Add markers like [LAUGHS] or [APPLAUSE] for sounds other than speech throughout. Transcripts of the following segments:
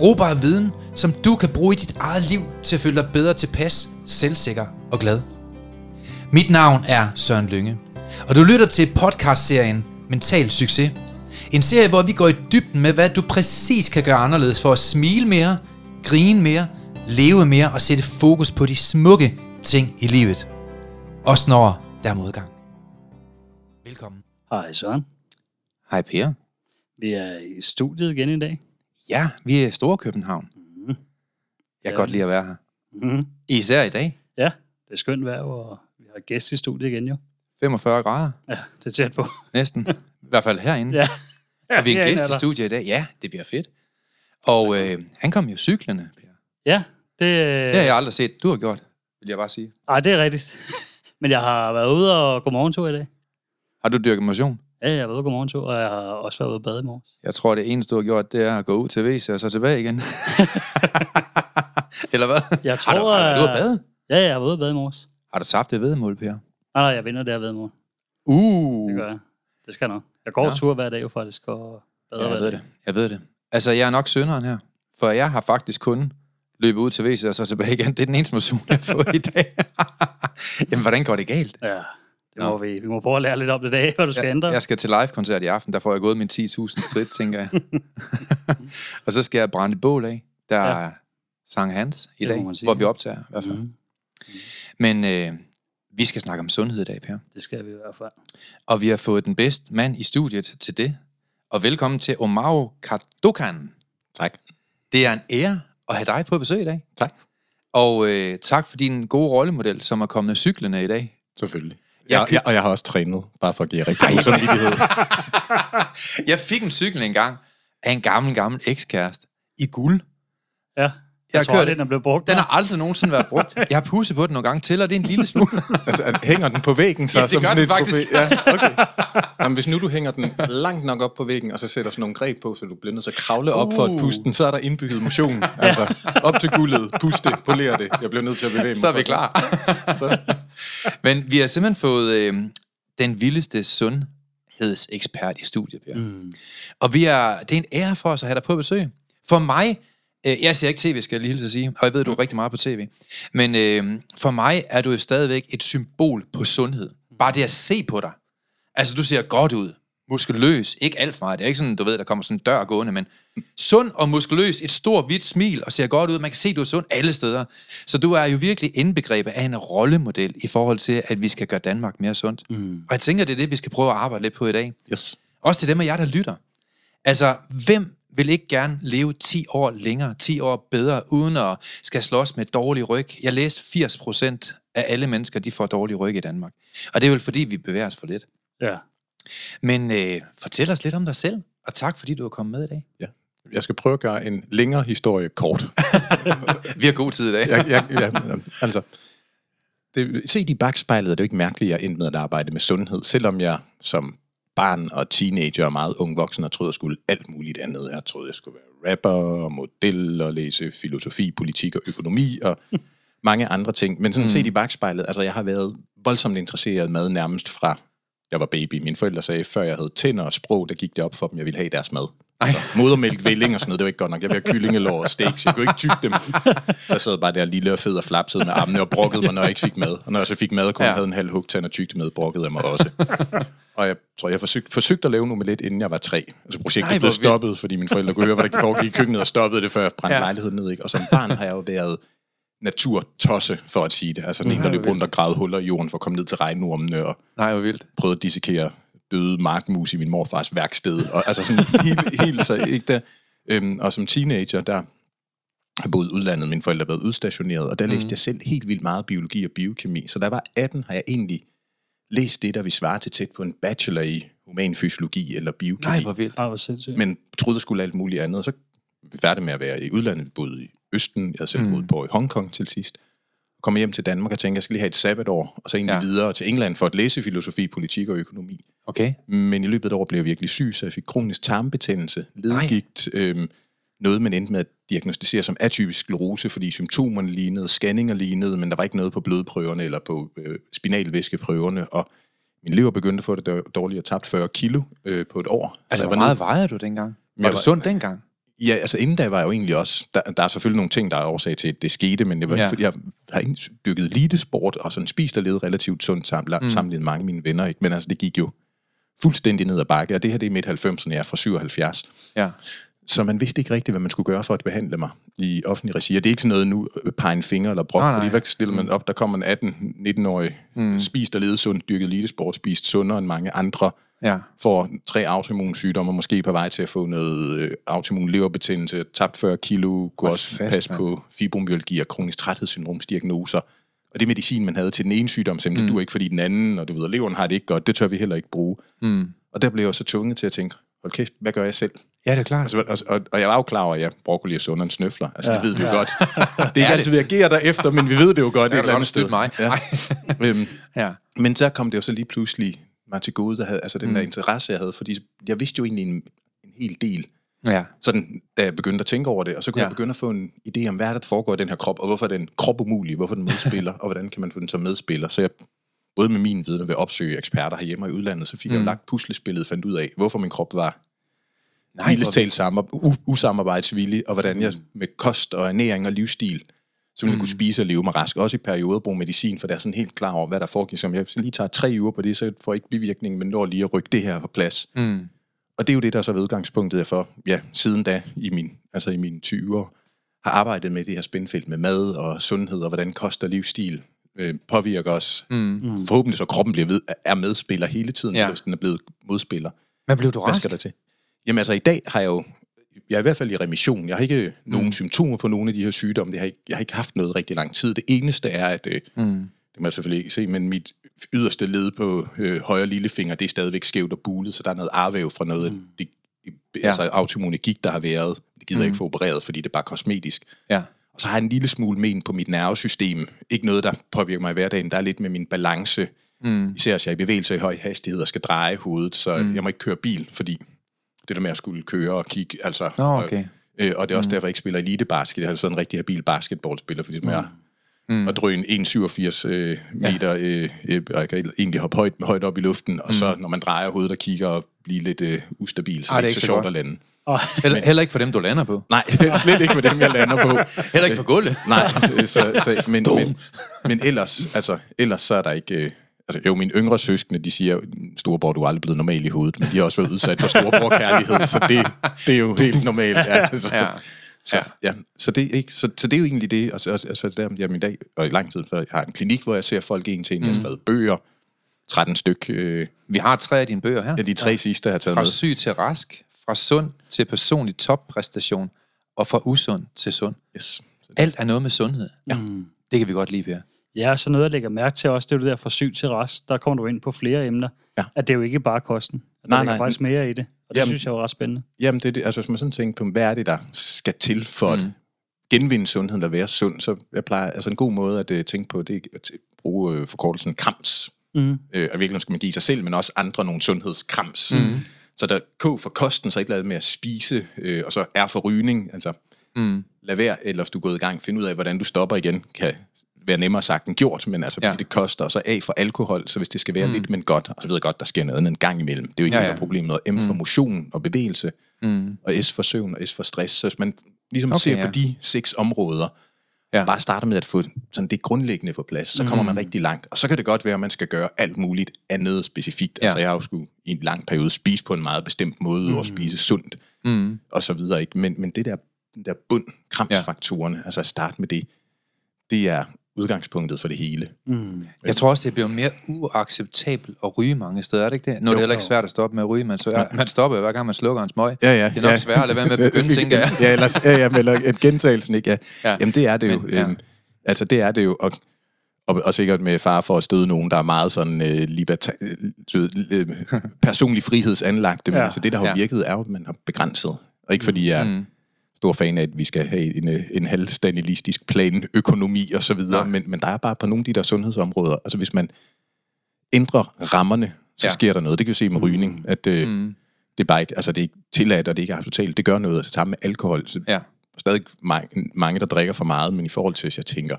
Brugbar viden, som du kan bruge i dit eget liv til at føle dig bedre tilpas, selvsikker og glad. Mit navn er Søren Lynge, og du lytter til podcastserien Mental Succes. En serie, hvor vi går i dybden med, hvad du præcis kan gøre anderledes for at smile mere, grine mere, leve mere og sætte fokus på de smukke ting i livet. Også når der er modgang. Velkommen. Hej Søren. Hej Per. Vi er i studiet igen i dag. Ja, vi er i Store København. Mm. Jeg kan Ja. godt lide at være her. Mm. Især i dag. Ja, det er skønt vejr, og vi har gæst i studiet igen jo. 45 grader Ja, det er tæt på. næsten. [LAUGHS] I hvert fald herinde. ja. [LAUGHS] Er vi en herinde gæst er i studiet i dag? Ja, det bliver fedt. Og øh, han kom jo cyklerne, Per. Ja, det, Det har jeg aldrig set, du har gjort, vil jeg bare sige. Ej, det er rigtigt. [LAUGHS] Men jeg har været ude og gå morgentur i dag. Har du dyrket motion? Ja, jeg har været ude gå morgentur, og jeg har også været ude og bade i morges. Jeg tror, det eneste, du har gjort, det er at gå ud til WC og så tilbage igen. [LAUGHS] Eller hvad? Jeg Har du, tror, har du, du badet? Ja, jeg har været ude og bade i morges. Har du tabt det vedmål, Per? Nej, nej, jeg vinder der ved i morgen. Uh, Det gør jeg. Det skal jeg nok. Jeg går ja. tur hver dag jo faktisk, og bader ja, jeg ved det. Jeg ved det. Altså, jeg er nok synderen her. For jeg har faktisk kun løbet ud til WC og så tilbage igen. Det er den eneste motion, jeg har fået i dag. [LAUGHS] Jamen, hvordan går det galt? Ja, det må vi. Vi må prøve at lære lidt om det dag, hvad du skal ændre. Jeg, jeg skal til live-koncert i aften, der får jeg gået mine 10.000 skridt, tænker jeg. [LAUGHS] og så skal jeg brænde et bål af. Der Ja. er Sankt Hans i Det må dag, man sige. hvor vi optager i hvert fald. Mm. Men øh, vi skal snakke om sundhed i dag, Per. Det skal vi i hvert fald. Og vi har fået den bedste mand i studiet til det. Og velkommen til Omaro Kardokan. Tak. Det er en ære at have dig på besøg i dag. Tak. Og øh, tak for din gode rollemodel, som er kommet cyklerne i dag. Selvfølgelig. Jeg Jeg, køb- jeg, og jeg har også trænet, bare for at give rigtig god samvittighed. [LAUGHS] Jeg fik en cykel engang af en gammel, gammel ekskæreste i guld. Ja, jeg, Jeg tror, den er blevet brugt. Den har aldrig nogensinde været brugt. Jeg har pusset på den nogle gange til, og det er en lille smule. [LAUGHS] altså, hænger den på væggen, så Ja, det som gør sådan den et faktisk. trofæ? Ja, [LAUGHS] okay. Jamen, hvis nu du hænger den langt nok op på væggen, og så sætter sådan nogle greb på, så du bliver nødt til at kravle op for at Uh. puste den, så er der indbygget motion. Altså, op til guldet, puste, polere det. Jeg bliver nødt til at bevæge mig. Så er vi klar. Så, Men vi har simpelthen fået øh, den vildeste sundhedsekspert i studiet, Per. Mm. Og vi er, det er en ære for os at have dig på besøg. For mig, øh, jeg ser ikke tv, skal jeg lige hilse at sige, og jeg ved, du er rigtig meget på tv, men øh, for mig er du jo stadigvæk et symbol på sundhed. Bare det at se på dig. Altså, du ser godt ud, muskuløs, ikke alt for meget. Det er ikke sådan, du ved, der kommer sådan en dør gående, men sund og muskuløs, et stort hvidt smil og ser godt ud. Man kan se, du er sund alle steder. Så du er jo virkelig indbegrebet af en rollemodel i forhold til, at vi skal gøre Danmark mere sundt. Mm. Og jeg tænker, det er det, vi skal prøve at arbejde lidt på i dag. yes. Også til dem af jer, der lytter. Altså, hvem vil ikke gerne leve 10 år længere, 10 år bedre, uden at skal slås med dårlig ryg? Jeg læste 80 procent af alle mennesker, de får dårlig ryg i Danmark. Og det er vel fordi, vi bevæger os for lidt. Ja. Men øh, fortæl os lidt om dig selv, og tak fordi du er kommet med i dag. Ja. Jeg skal prøve at gøre en længere historie kort. [LAUGHS] Vi har god tid i dag. jeg, jeg, ja, altså, det, set i bagspejlet er det jo ikke mærkeligt, at jeg endte med at arbejde med sundhed, selvom jeg som barn og teenager og meget ung voksen har troet, at jeg skulle alt muligt andet. Jeg troede, jeg skulle være rapper og model og læse filosofi, politik og økonomi og [LAUGHS] mange andre ting. Men sådan mm. set i bagspejlet, altså jeg har været voldsomt interesseret i mad nærmest fra jeg var baby. Mine forældre sagde, før jeg havde tænder og sprog, der gik det op for dem, jeg ville have deres mad. Altså, modermælk, velling og sådan noget, det var ikke godt nok. Jeg ville have kyllingelår og steaks, jeg kunne ikke tygge dem. Så jeg sad bare der lille og fed og flapsede med armene og brokkede mig, når jeg ikke fik mad. Og når jeg så fik mad, kun Ja. ja. havde en halv hugtand og tygte med, brokkede jeg mig også. Og jeg tror, jeg forsøgte, forsøgte at lave en omelet, inden jeg var tre. Altså projektet Nej, blev hvor vildt. stoppet, fordi mine forældre kunne høre, hvad der foregik i køkkenet, og stoppede det, før jeg brændte ja. lejligheden ned. Ikke? Og som barn har jeg jo været naturtosse, for at sige det. Altså sådan en, der løb rundt og gravede huller i jorden for at komme ned til regnormene og Nej, hvor vildt. prøvede at dissekere døde markmus i min morfars værksted. Og, altså sådan [LAUGHS] helt, helt så ikke der. Øhm, og som teenager, der har boet i udlandet, mine forældre har været udstationeret, og der Mhm. læste jeg selv helt vildt meget biologi og biokemi. Så jeg var 18, har jeg egentlig læst det, der vi svarer til tæt på en bachelor i human fysiologi eller biokemi. Nej, hvor vildt. Ej, hvor sindssygt. men troede, jeg skulle alt muligt andet. Så færdig med at være i udlandet. Vi boede i Østen, jeg havde selv Mm. boet på i Hongkong til sidst. Kom hjem til Danmark og tænkte, jeg skal lige have et sabbatår, og så egentlig Ja. videre til England for at læse filosofi, politik og økonomi. Okay. Men i løbet af et år blev jeg virkelig syg, så jeg fik kronisk tarmbetændelse, ledgigt, øhm, noget man endte med at diagnostisere som atypisk sklerose, fordi symptomerne lignede, scanninger lignede, men der var ikke noget på blodprøverne eller på øh, spinalvæskeprøverne, og min lever begyndte at få det dår- dårligt og tabt 40 kilo øh, på et år. Så Altså, hvor meget vejede du dengang? Var var- sund dengang? Ja, altså inden da var jeg jo egentlig også, der, der er selvfølgelig nogle ting, der er årsag til, at det skete, men det var Ja. fordi, jeg har ikke dykket elitesport, og sådan spist og levet relativt sundt sammen, mm. sammenlignet mange af mine venner, ikke? men altså det gik jo fuldstændig ned ad bakke, og det her det er midt 90'erne, jeg er fra 77. Ja. Så man vidste ikke rigtigt, hvad man skulle gøre for at behandle mig i offentlig regi. Og det er ikke sådan noget nu, øh, pege en finger eller brok, Nej, nej, nej. fordi hvad stiller man op? Der kommer en 18-19-årig, mm. spist og levet sundt, dyrket elitesport, spist sundere end mange andre, Ja. får tre autoimmune sygdomme, måske på vej til at få noget øh, autoimmun leverbetændelse, tabt 40 kilo, kunne også fast, passe mand. på fibromyalgi og kronisk træthedssyndromsdiagnoser. Og det medicin, man havde til den ene sygdom, simpelthen, mm. du ikke fordi den anden, og du ved, at leveren har det ikke godt, det tør vi heller ikke bruge. Mm. Og der blev jeg så tvunget til at tænke, hold kæft, hvad gør jeg selv? Ja, det er klart. Altså, og, og, og jeg var jo klar over, at jeg broccoli er sundere end snøfler. Altså, ja. Ja. det ved vi jo godt. [LAUGHS] Det er ikke det? altid, vi agerer derefter, men vi ved det jo godt Ja, et eller andet sted. mig. Ja. [LAUGHS] øhm, Ja. men så kom det jo så lige pludselig mig til gode, der havde, altså den mm. der interesse, jeg havde, fordi jeg vidste jo egentlig en, en hel del, Ja. sådan, da jeg begyndte at tænke over det, og så kunne Ja. jeg begynde at få en idé om, hvad er der, der foregår i den her krop, og hvorfor er den krop umulig, hvorfor den modspiller, [LAUGHS] og hvordan kan man få den som medspiller. Så jeg, både med min viden og ved at opsøge eksperter herhjemme og i udlandet, så fik mm. jeg lagt puslespillet, fandt ud af, hvorfor min krop var Nej, talt sammen, usamarbejdsvillig, og hvordan jeg med kost og ernæring og livsstil simpelthen mm. kunne spise og leve mig rask. Også i perioder bruge medicin, for der er sådan helt klar over, hvad der foregik. Så om jeg lige tager tre uger på det, så får jeg ikke bivirkning, men når lige at rykke det her på plads. Mm. Og det er jo det, der så er udgangspunktet for, ja, siden da, i min, altså i mine 20'er, har arbejdet med det her spændfelt med mad og sundhed, og hvordan kost og livsstil øh, påvirker os. Mm. Forhåbentlig så kroppen bliver ved, er medspiller hele tiden, Ja. hvis den er blevet modspiller. Men blev du Hvad rask? skal der til? Jamen altså, i dag har jeg jo... Jeg er i hvert fald i remission. Jeg har ikke nogen mm. symptomer på nogle af de her sygdomme. Det har ikke, jeg har ikke haft noget rigtig lang tid. Det eneste er, at... Øh, mm. Det kan man selvfølgelig ikke se, men mit yderste led på øh, højre lillefinger, det er stadigvæk skævt og bulet, så der er noget arvæv fra noget mm. det, Ja. altså autoimmune gigt, der har været. Det gider mm. jeg ikke få opereret, fordi det er bare kosmetisk. Ja. Og så har jeg en lille smule men på mit nervesystem. Ikke noget, der påvirker mig i hverdagen. Der er lidt med min balance. Mm. Især hvis jeg er i bevægelse i høj hastighed og skal dreje hovedet, så mm. jeg må ikke køre bil, fordi det der med at skulle køre og kigge, altså... Nå, okay. Og, øh, og det er også mm. derfor, jeg ikke spiller elitebasket. Jeg har sådan en rigtig habil basketballspiller, fordi det med mm. at drøne 1,87 øh, meter, øh, øh, og jeg kan egentlig hoppe højt, højt op i luften, og så når man drejer hovedet og kigger og bliver lidt øh, ustabil, så Ej, det er ikke så, sjovt godt. at lande. Og, Heller, heller ikke for dem, du lander på. Nej, [LAUGHS] slet ikke med dem, jeg lander på. [LAUGHS] Heller ikke for gulvet. Nej, så, så, men, men, men ellers, altså, ellers så er der ikke... Øh, altså, jo, mine yngre søskende, de siger, storebror, du er aldrig blevet normal i hovedet, men de har også været udsat for storebror-kærlighed, så det, det er jo helt normalt. Ja, altså, Ja. Så, ja. ja, så, det er ikke, så, så det er jo egentlig det, og så, og så der, jamen, i dag, og i lang tid før, jeg har en klinik, hvor jeg ser folk en til en, jeg har skrevet bøger, 13 styk, øh, Vi har tre af dine bøger her. ja, de tre ja. sidste, jeg har taget Fra med. syg til rask, fra sund til personlig toppræstation, og fra usund til sund. Yes. Alt er noget med sundhed. Ja. Det kan vi godt lide, Per. Ja, så noget, jeg lægger mærke til også, det er jo det der fra syg til rest. Der kommer du ind på flere emner. Ja. At det er jo ikke bare kosten. At Nej, der ligger nej. faktisk mere i det. Og det Jamen- synes jeg er ret spændende. Jamen, det, er det, altså, hvis man sådan tænker på, hvad er det, der skal til for mm. at genvinde sundheden og være sund, så jeg plejer, altså en god måde at uh, tænke på, det er at bruge uh, forkortelsen krams. Mm. Øh, og virkelig skal man give sig selv, men også andre nogle sundhedskrams. Mm. Så der er K for kosten, så ikke lade med at spise, øh, og så R for rygning, altså mm. lad være, eller hvis du er gået i gang, find ud af, hvordan du stopper igen, kan være nemmere sagt end gjort, men altså, fordi Ja. det koster, og så A for alkohol, så hvis det skal være mm. lidt, men godt, og så ved jeg godt, der sker noget en gang imellem, det er jo ikke Ja, ja, noget problem, noget M for motion og bevægelse, mm. og S for søvn og S for stress, så hvis man ligesom Okay, ser ja. på de seks områder, Ja. bare starter med at få sådan det grundlæggende på plads, så kommer man rigtig langt. Og så kan det godt være, at man skal gøre alt muligt andet specifikt. Ja. Altså jeg har jo skulle i en lang periode spise på en meget bestemt måde, mm. og spise sundt, mm. og så videre. Ikke? Men, men det der, den der bund, kramsfaktorerne, ja. altså at starte med det, det er udgangspunktet for det hele. Mm. Jeg tror også, det bliver mere uacceptabelt at ryge mange steder, er det ikke det? Nu er det Jo. heller ikke svært at stoppe med at ryge, men så, man stopper jo hver gang, man slukker en smøg. Ja, ja. Det er nok ja. svært at lade være med at begynde, [LAUGHS] tænker jeg. ja, ellers, ja, ja, men eller en gentagelsen, ikke? Ja. Ja. ja. Jamen, det er det jo. Men, ja. øhm, altså, det er det jo. Og, og, og sikkert med far for at støde nogen, der er meget sådan øh, liberta- øh, personlig frihedsanlagte. Men Ja. altså, det, der har ja. virket, er jo, at man har begrænset. Og ikke fordi jeg... Mm. Stor fan af, at vi skal have en, øh, en halvstanilistisk plan, økonomi og så videre, men, men der er bare på nogle af de der sundhedsområder, altså hvis man ændrer rammerne, så Ja. sker der noget. Det kan vi se med rygning, at øh, mm. det er bare ikke, altså det er ikke tilladt, og det er ikke acceptabelt. Det gør noget, altså sammen med alkohol. Så Ja. stadig mange, mange, der drikker for meget, men i forhold til, hvis jeg tænker,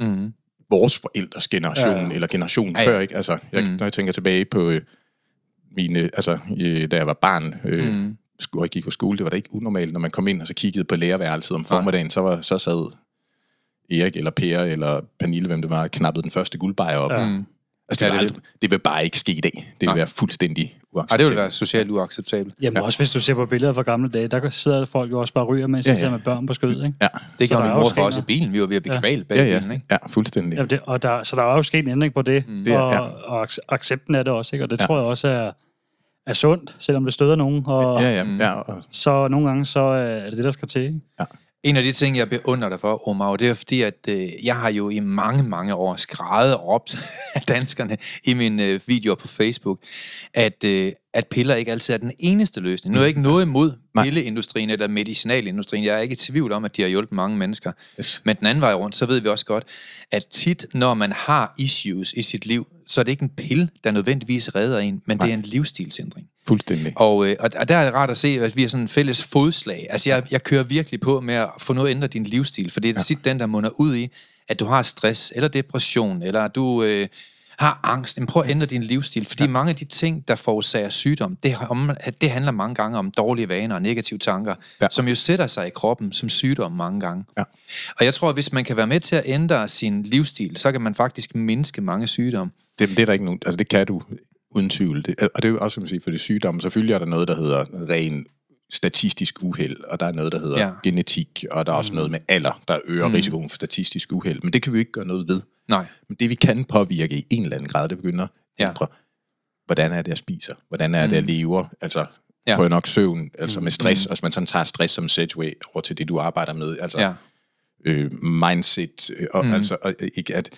Mm. vores forældres generation, Ja. ja. eller generationen Ja, ja, før, ikke? Altså, jeg, Mm. mm. når jeg tænker tilbage på øh, mine, altså, øh, da jeg var barn, øh, Mm. Og jeg gik på skole, det var da ikke unormalt, når man kom ind og så kiggede på lærerværelset om formiddagen, så, var, så sad Erik eller Per eller Pernille, hvem det var, knappede den første guldbejer op. Ja. Ja. Mm. Altså, det, Ja, ja, det det, det, vil bare ikke ske i dag. Det vil Nej. være fuldstændig uacceptabelt. det vil være socialt uacceptabelt. Jamen ja. også hvis du ser på billeder fra gamle dage, der sidder folk jo også bare og ryger, mens de Ja, ja, ja. sidder med børn på skødet, ikke? Ja, Det gjorde der min er mor også for os i bilen. Vi var ved at blive Ja. kvalt bag ja, ja, bilen, ikke? ja, fuldstændig. Jamen det, og der, så der er jo sket en ændring på det, mm. Og, ja. og ac- accepten af det også, ikke? Og det ja. Ja. tror jeg også er, er sundt, selvom det støder nogen, og Ja, ja, ja. Og, så nogle gange så øh, er det det, der skal til, ikke? En af de ting, jeg beundrer dig for, Omar, det er fordi, at øh, jeg har jo i mange, mange år skrevet og råbt af danskerne i mine øh, videoer på Facebook, at, øh, at piller ikke altid er den eneste løsning. Nu er jeg ikke noget imod Nej. pilleindustrien eller medicinalindustrien. Jeg er ikke i tvivl om, at de har hjulpet mange mennesker. Yes. Men den anden vej rundt, så ved vi også godt, at tit, når man har issues i sit liv, så er det ikke en pille, der nødvendigvis redder en, men det er en livsstilsændring. fuldstændig. Og, øh, og der er det rart at se, at vi har sådan en fælles fodslag. Altså, jeg, jeg kører virkelig på med at få noget at ændre din livsstil, for det er ja. tit den, der munder ud i, at du har stress, eller depression, eller du øh, har angst. Men prøv at ændre din livsstil, fordi ja. mange af de ting, der forårsager sygdom, det, om, det handler mange gange om dårlige vaner og negative tanker. Ja. som jo sætter sig i kroppen som sygdom mange gange. Ja. Og jeg tror, at hvis man kan være med til at ændre sin livsstil, så kan man faktisk mindske mange sygdomme. Det, det er der ikke nogen, altså det kan du uden tvivl. Det, og det er jo også, som man siger, for det sygdomme, selvfølgelig er der noget, der hedder ren statistisk uheld, og der er noget, der hedder Ja. genetik, og der er også mm. noget med alder, der øger mm. risikoen for statistisk uheld. Men det kan vi ikke gøre noget ved. Nej. Men det vi kan påvirke i en eller anden grad, det begynder at Ja. ændre, hvordan er det, jeg spiser? Hvordan er det, jeg lever? Altså, Ja. får jeg nok søvn? Altså med stress, og hvis man sådan tager stress som segway over til det, du arbejder med, altså Ja. øh, mindset, øh, og, mm. altså, og, øh, ikke at,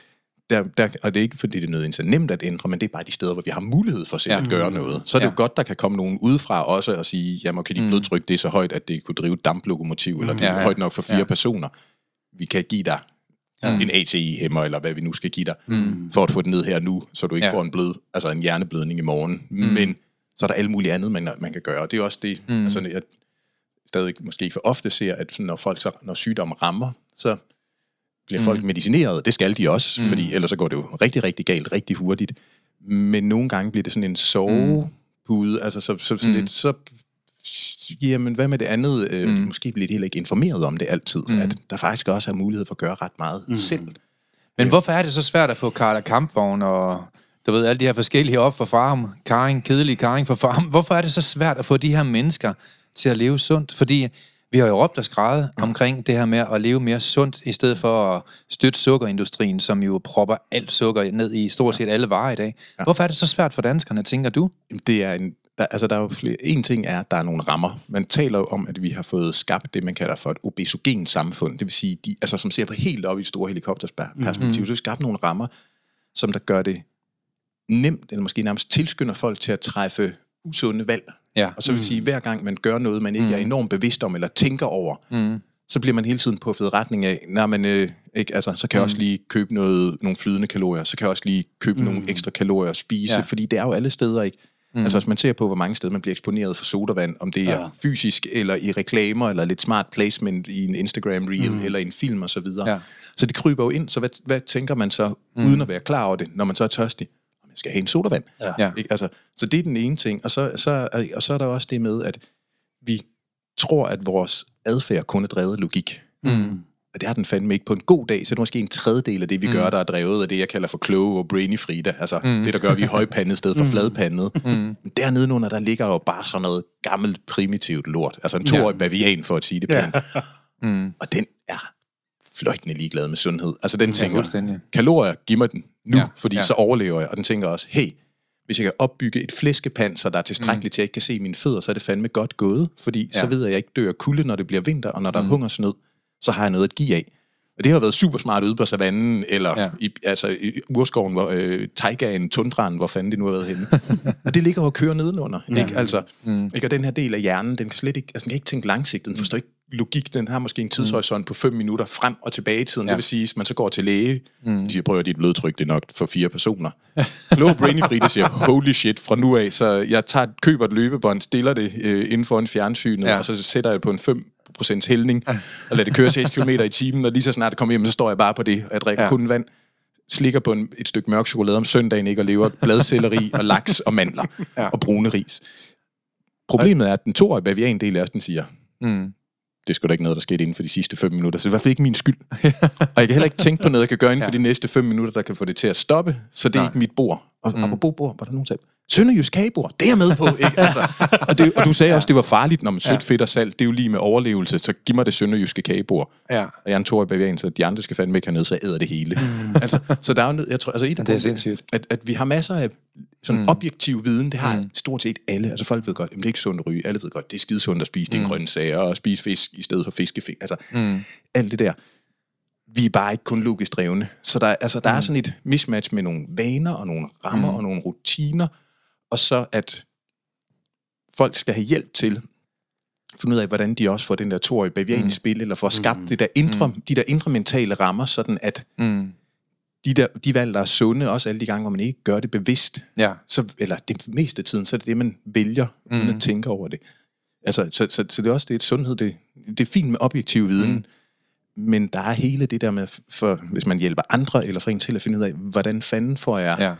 der, der, og det er ikke fordi, det er nødvendigvis er nemt at ændre, men det er bare de steder, hvor vi har mulighed for selv Ja. ja. at gøre noget. Så er det Ja. jo godt, der kan komme nogen udefra også og sige, jamen okay, dit blodtryk det er så højt, at det kunne drive et damplokomotiv, eller det er Ja, ja. højt nok for fire Ja. personer. Vi kan give dig en ATI-hæmmer, eller hvad vi nu skal give dig, mm. for at få det ned her nu, så du ikke Ja. ja. får en blød, altså en hjerneblødning i morgen. Mm. Men så er der alt muligt andet, man, man kan gøre. Og det er også det, mm. altså, jeg stadig måske ikke for ofte ser, at når folk så, når sygdommen rammer, så bliver folk medicineret. Det skal de også, mm. fordi ellers så går det jo rigtig, rigtig galt, rigtig hurtigt. Men nogle gange bliver det sådan en sovepude, altså så, så sådan mm. lidt, så jamen hvad med det andet? Øh, mm. Måske bliver de heller ikke informeret om det altid, mm. at der faktisk også er mulighed for at gøre ret meget mm. selv. Men hvorfor er det så svært at få Karla Kampvogn og du ved, alle de her forskellige op for farm, Karing, kedelig Karing for farm. Hvorfor er det så svært at få de her mennesker til at leve sundt? Fordi vi har jo råbt og skrevet omkring det her med at leve mere sundt, i stedet for at støtte sukkerindustrien, som jo propper alt sukker ned i stort set alle varer i dag. Hvorfor er det så svært for danskerne, tænker du? Det er en, der, altså der er jo flere. En ting er, at der er nogle rammer. Man taler jo om, at vi har fået skabt det, man kalder for et obesogen samfund. Det vil sige, de, altså, som ser på helt op i store helikopterperspektiv, mm-hmm. så vi skabt nogle rammer, som der gør det nemt, eller måske nærmest tilskynder folk til at træffe usunde valg. Ja. Og så vil sige, hver gang man gør noget, man ikke mm. er enormt bevidst om, eller tænker over, mm. så bliver man hele tiden puffet retning af, nej, men, øh, ikke, altså, så kan jeg også lige købe noget, nogle flydende kalorier, så kan jeg også lige købe mm. nogle ekstra kalorier og spise, Ja. fordi det er jo alle steder, ikke? Mm. Altså hvis man ser på, hvor mange steder man bliver eksponeret for sodavand, om det er Ja. fysisk, eller i reklamer, eller lidt smart placement i en Instagram-reel, mm. eller i en film osv. Så, Ja. ja. så det kryber jo ind, så hvad, hvad tænker man så, mm. uden at være klar over det, når man så er tørstig? Jeg skal have en sodavand. Ja. Ja. Ikke? Altså, så det er den ene ting. Og så, så, og så er der også det med, at vi tror, at vores adfærd kun er drevet af logik. Mm. Og det har den fandme ikke. På en god dag, så er det måske en tredjedel af det, vi mm. gør, der er drevet af det, jeg kalder for kloge og brainy Frida. Altså mm. det, der gør, at vi er højpandet i stedet for fladpandet. Mm. Men dernede under, der ligger jo bare sådan noget gammelt, primitivt lort. Altså en toårig ja. bavian, for at sige det pænt. Mm. Og den er fløjtende ligeglad med sundhed. Altså den tænker, fuldstændig. kalorier, giv mig den nu, Ja, fordi ja. så overlever jeg. Og den tænker også, hey, hvis jeg kan opbygge et flæskepanser, der er tilstrækkeligt mm. til, at jeg ikke kan se mine fødder, så er det fandme godt gået, fordi ja. Så ved jeg, at jeg ikke dør kulde, når det bliver vinter, og når der mm. er hungersnød, så har jeg noget at give af. Og det har været super smart ude på savannen, eller Ja. i, altså i urskoven, hvor, øh, taigaen, tundraen, hvor fanden det nu har været henne. [LAUGHS] og det ligger og kører nedenunder. Ja. Ikke? Altså, mm. ikke? Og den her del af hjernen, den kan slet ikke, altså, den kan ikke tænke langsigtet, den forstår ikke logik, den har måske en tidshorisont på 5 minutter frem og tilbage i tiden. Ja. Det vil sige, at man så går til læge, mm. de siger, prøv at dit blodtryk, det er nok for fire personer. Kloge [LAUGHS] Brainy Frida siger, holy shit, fra nu af, så jeg tager, køber et løbebånd, stiller det øh, inden for en fjernsynet, ja. og så sætter jeg det på en 5 procents hældning, og lader det køre 6 km i timen, og lige så snart det kommer hjem, så står jeg bare på det, og jeg drikker ja. kun vand slikker på en, et stykke mørk chokolade om søndagen, ikke, og lever bladcelleri og laks og mandler ja. og brune ris. Problemet er, at den toårige bavian-del af os, den siger, mm. Det skulle da ikke noget, der skete inden for de sidste 5 minutter, så det er i hvert fald ikke min skyld. og jeg kan heller ikke tænke på noget, jeg kan gøre inden for ja. de næste 5 minutter, der kan få det til at stoppe, så det er Nej. ikke mit bord. Og mm. apropos bord, var der nogen, sagde, Sønderjysk kagebord, det er jeg med på. Ikke? [LAUGHS] Altså, og, det, og du sagde ja. også, det var farligt, når man sødt, fedt og salt, det er jo lige med overlevelse, så giv mig det sønderjyske kagebord. Ja. Og jeg er en toårig bavian, så de andre skal fandme ikke hernede, så æder det hele. Mm. [LAUGHS] altså, så der er jo jeg tror, altså et af det er sindssygt. At, at vi har masser af sådan mm. objektiv viden, det har mm. stort set alle. Altså folk ved godt, at det er ikke sundt at ryge, alle ved godt, det er skidesundt at spise mm. de grøntsager og spise fisk i stedet for fiskefing. Altså, mm. alt det der vi er bare ikke kun logisk drevne. Så der, altså, der mm. er sådan et mismatch med nogle vaner og nogle rammer mm. og nogle rutiner, og så at folk skal have hjælp til at finde ud af, hvordan de også får den der toårige bavian mm. i spil, eller får skabt mm. det der indre, mm. de der indre mentale rammer, sådan at mm. De, der, de valg, der er sunde, også alle de gange, hvor man ikke gør det bevidst, ja. så, eller det meste af tiden, så er det det, man vælger, mm. uden at mm. tænke over det. Altså, så, så, så det er også det, et sundhed, det, det er fint med objektiv viden, mm. men der er hele det der med, for, hvis man hjælper andre, eller for en til at finde ud af, hvordan fanden får jeg ja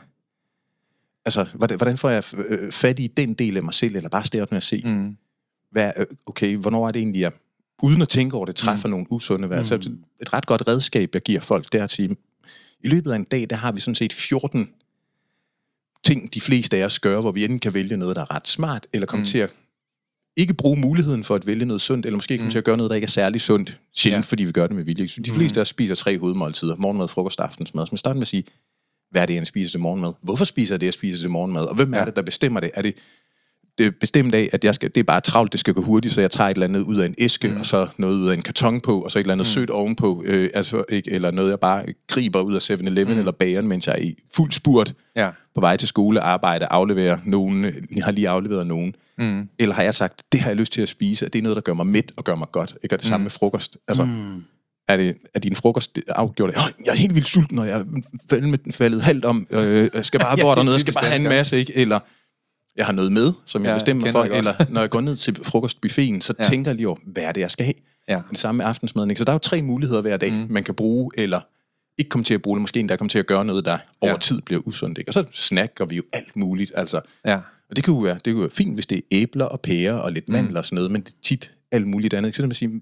altså, hvordan får jeg øh, fat i den del af mig selv, eller bare starte med at se, mm. hvad, øh, okay, hvornår er det egentlig, jeg uden at tænke over det, træffer mm. nogle usunde valg. Mm. Så et ret godt redskab, jeg giver folk, det er at sige, i løbet af en dag, der har vi sådan set 14 ting, de fleste af os gør, hvor vi enten kan vælge noget, der er ret smart, eller komme mm. til at ikke bruge muligheden for at vælge noget sundt, eller måske komme mm. til at gøre noget, der ikke er særlig sundt, sjældent, ja. fordi vi gør det med vilje. De fleste mm. af os spiser tre hovedmåltider, morgenmad, frokost og aftensmad. Så man starter med at sige, hvad er det, jeg spiser til morgenmad? Hvorfor spiser jeg det, jeg spiser til morgenmad? Og hvem ja. er det, der bestemmer det? Er det, det bestemt af, at jeg skal, det er bare travlt, det skal gå hurtigt, så jeg tager et eller andet ud af en æske, mm. og så noget ud af en karton på, og så et eller andet mm. sødt ovenpå, øh, altså, ikke, eller noget, jeg bare griber ud af 7-Eleven mm. eller bageren, mens jeg er i fuld spurt ja. på vej til skole, arbejde, aflevere nogen, jeg har lige afleveret nogen. Mm. Eller har jeg sagt, det har jeg lyst til at spise, og det er noget, der gør mig mæt og gør mig godt. Ikke? Og det samme mm. med frokost. Altså, mm er, det, er din frokost afgjort? Jeg er helt vildt sulten, og jeg er faldet halvt om. Øh, jeg skal bare [LAUGHS] ja, bort dernede, jeg skal bare have en masse, ikke? Eller jeg har noget med, som jeg ja, bestemmer for, eller når jeg går ned til frokostbuffeten, så [LAUGHS] ja. tænker jeg lige over, hvad er det, jeg skal have? Ja. Den samme aftensmad. Så der er jo tre muligheder hver dag, mm. man kan bruge, eller ikke komme til at bruge det, måske endda komme til at gøre noget, der over ja. tid bliver usundt. Ikke? Og så snakker vi jo alt muligt. Altså. Ja. Og det kunne jo være, det kunne være fint, hvis det er æbler og pærer og lidt mandler mm. og sådan noget, men det er tit alt muligt andet. Så det man sige,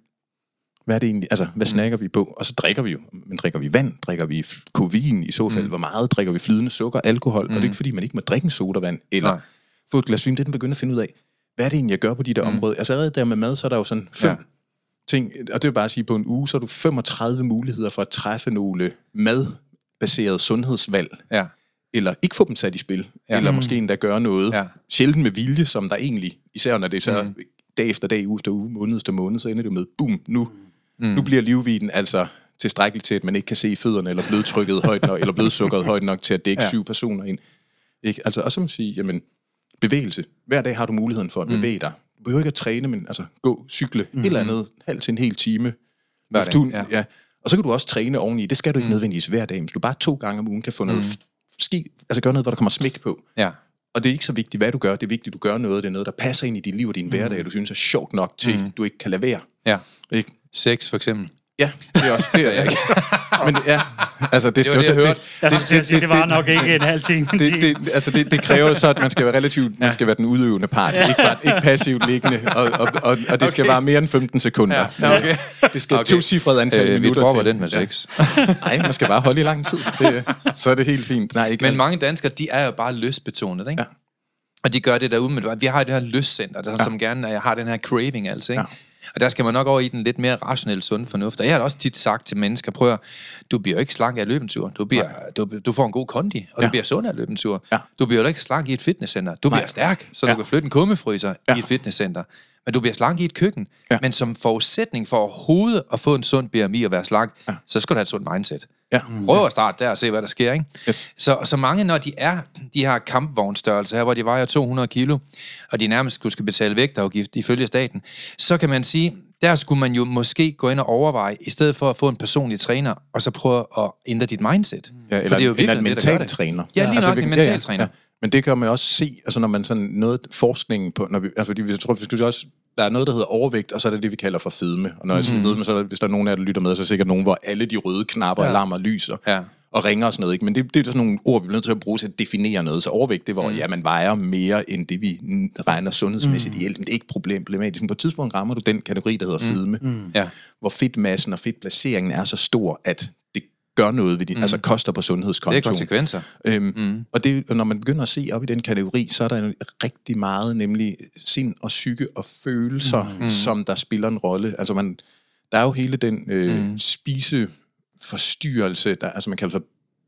hvad er det egentlig, altså, hvad mm. snakker vi på? Og så drikker vi jo, men drikker vi vand, drikker vi kovin i så fald, mm. hvor meget drikker vi flydende sukker, alkohol, mm. og det er ikke fordi, man ikke må drikke en sodavand, eller Nej. Få et glas vin, det er den begynder at finde ud af, hvad er det egentlig, jeg gør på de der mm. områder? Altså allerede der med mad, så er der jo sådan fem ja. ting, og det vil bare at sige, på en uge, så har du 35 muligheder for at træffe nogle madbaserede sundhedsvalg. Ja. Eller ikke få dem sat i spil, ja. eller mm. måske endda gøre noget, ja. sjældent med vilje, som der egentlig, især når det er så mm. dag efter dag, uge efter uge, måned efter måned, så ender det med, bum, nu mm. Nu bliver livviden altså tilstrækkeligt til, at man ikke kan se fødderne, eller blodtrykket højt nok, eller blodsukkeret [LAUGHS] højt nok til at dække ja. syv personer ind. Ikke? Altså, og så man sige, jamen, bevægelse. Hver dag har du muligheden for at mm. bevæge dig. Du behøver ikke at træne, men altså gå, cykle, mm. et eller andet, halv til en hel time. Hver dag, du, ja. ja. Og så kan du også træne oveni. Det skal du ikke mm. nødvendigvis hver dag, hvis du bare to gange om ugen kan få noget, mm. ski, altså gøre noget, hvor der kommer smæk på. Ja. Og det er ikke så vigtigt, hvad du gør. Det er vigtigt, at du gør noget. Det er noget, der passer ind i dit liv og din mm. hverdag, du synes er sjovt nok til, mm. du ikke kan lade være. Ja. Ikke? Sex for eksempel. Ja, det er også det. Er, [LAUGHS] ikke. Men ja, [LAUGHS] altså det skal det også... Det, det, jeg det, det, det, det, var nok ikke en halv time. Det, det, altså det, det kræver så, at man skal være relativt, ja. man skal være den udøvende part, ja. ikke, bare, ikke passivt liggende, og, og, og, og det okay. skal være mere end 15 sekunder. Ja. Okay. [LAUGHS] Det skal okay. to cifrede antal øh, minutter Vi dropper den med sex. Ja. Nej, man skal bare holde i lang tid. Det, så er det helt fint. Nej, ikke Men mange danskere, de er jo bare lystbetonet, ikke? Ja. Og de gør det der umiddelbart. Vi har det her lystcenter, der, ja. som gerne har den her craving, altså, ikke? Ja. Og der skal man nok over i den lidt mere rationelle sund fornuft. Og jeg har også tit sagt til mennesker, prøv at, du bliver ikke slank af at løbe en tur. Du, bliver, du, du får en god kondi, og ja. du bliver sund af at løbe en tur. Ja. Du bliver jo ikke slank i et fitnesscenter. Du Nej. bliver stærk, så ja. du kan flytte en kummefryser ja. i et fitnesscenter. Men du bliver slank i et køkken. Ja. Men som forudsætning for overhovedet at få en sund BMI og være slank, ja. så skal du have et sundt mindset. Ja. Prøv at starte der og se, hvad der sker. Ikke? Yes. Så, så mange, når de er de her kampvognstørrelser her, hvor de vejer 200 kilo, og de nærmest skulle betale vægtafgift ifølge staten, så kan man sige, der skulle man jo måske gå ind og overveje, i stedet for at få en personlig træner, og så prøve at ændre dit mindset. Ja, For eller det er jo en, en mental det. træner. Ja, lige nok, en vi- mental træner. Men det kan man også se, altså når man sådan noget forskning på, når vi, altså fordi jeg tror, vi skal også, der er noget, der hedder overvægt, og så er det det, vi kalder for fedme. Og når jeg Mhm. siger fedme, så er der, hvis der er nogen af jer, der lytter med, så er sikkert nogen, hvor alle de røde knapper, ja. alarmer, lyser Ja. og ringer og sådan noget. Ikke? Men det, det er sådan nogle ord, vi bliver nødt til at bruge til at definere noget. Så overvægt, det var, mm. ja, man vejer mere, end det vi regner sundhedsmæssigt mm. ihjel. Men det er ikke problem- problematisk. Men på et tidspunkt rammer du den kategori, der hedder fedme, mm. Ja. hvor fedtmassen og fedtplaceringen er så stor, at gør noget ved dit, mm. altså koster på Det er sundhedskontoen. konsekvenser. Øhm, mm. Og det, når man begynder at se op i den kategori, så er der en- rigtig meget, nemlig sind og psyke og følelser, mm. som der spiller en rolle. Altså man, der er jo hele den øh, mm. spiseforstyrrelse, der, altså man kalder for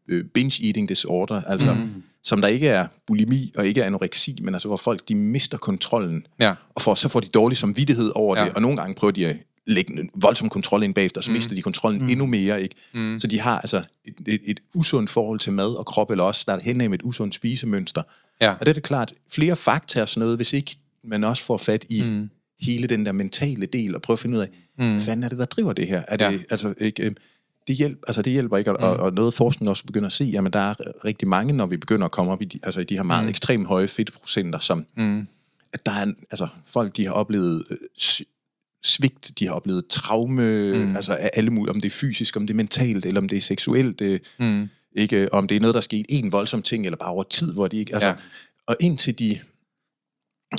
øh, binge eating disorder, altså mm. som der ikke er bulimi og ikke er anoreksi, men altså hvor folk de mister kontrollen, Ja. og får, så får de dårlig samvittighed over Ja. det, og nogle gange prøver de at lægge en voldsom kontrol ind bagefter, så mister de kontrollen endnu mere, ikke? Så de har altså et, et, et usundt forhold til mad og krop, eller også starter hen med et usundt spisemønster. Ja. Og det er det klart, flere fakta og sådan noget, hvis ikke man også får fat i mm. hele den der mentale del, og prøve at finde ud af, mm. hvad fanden er det, der driver det her? Er det, Ja. altså, ikke, øh, det, hjælp, altså, det hjælper ikke, og, og, og noget forskning også begynder at se, jamen der er rigtig mange, når vi begynder at komme op i de, altså, i de her meget mm. ekstremt høje fedtprocenter, som Mm. at der er, altså, folk, de har oplevet øh, svigt, de har oplevet traume, mm. altså af alle mulige, om det er fysisk, om det er mentalt, eller om det er seksuelt, det, Mm. ikke, om det er noget, der er sket en voldsom ting, eller bare over tid, hvor de ikke, altså, ja. og indtil de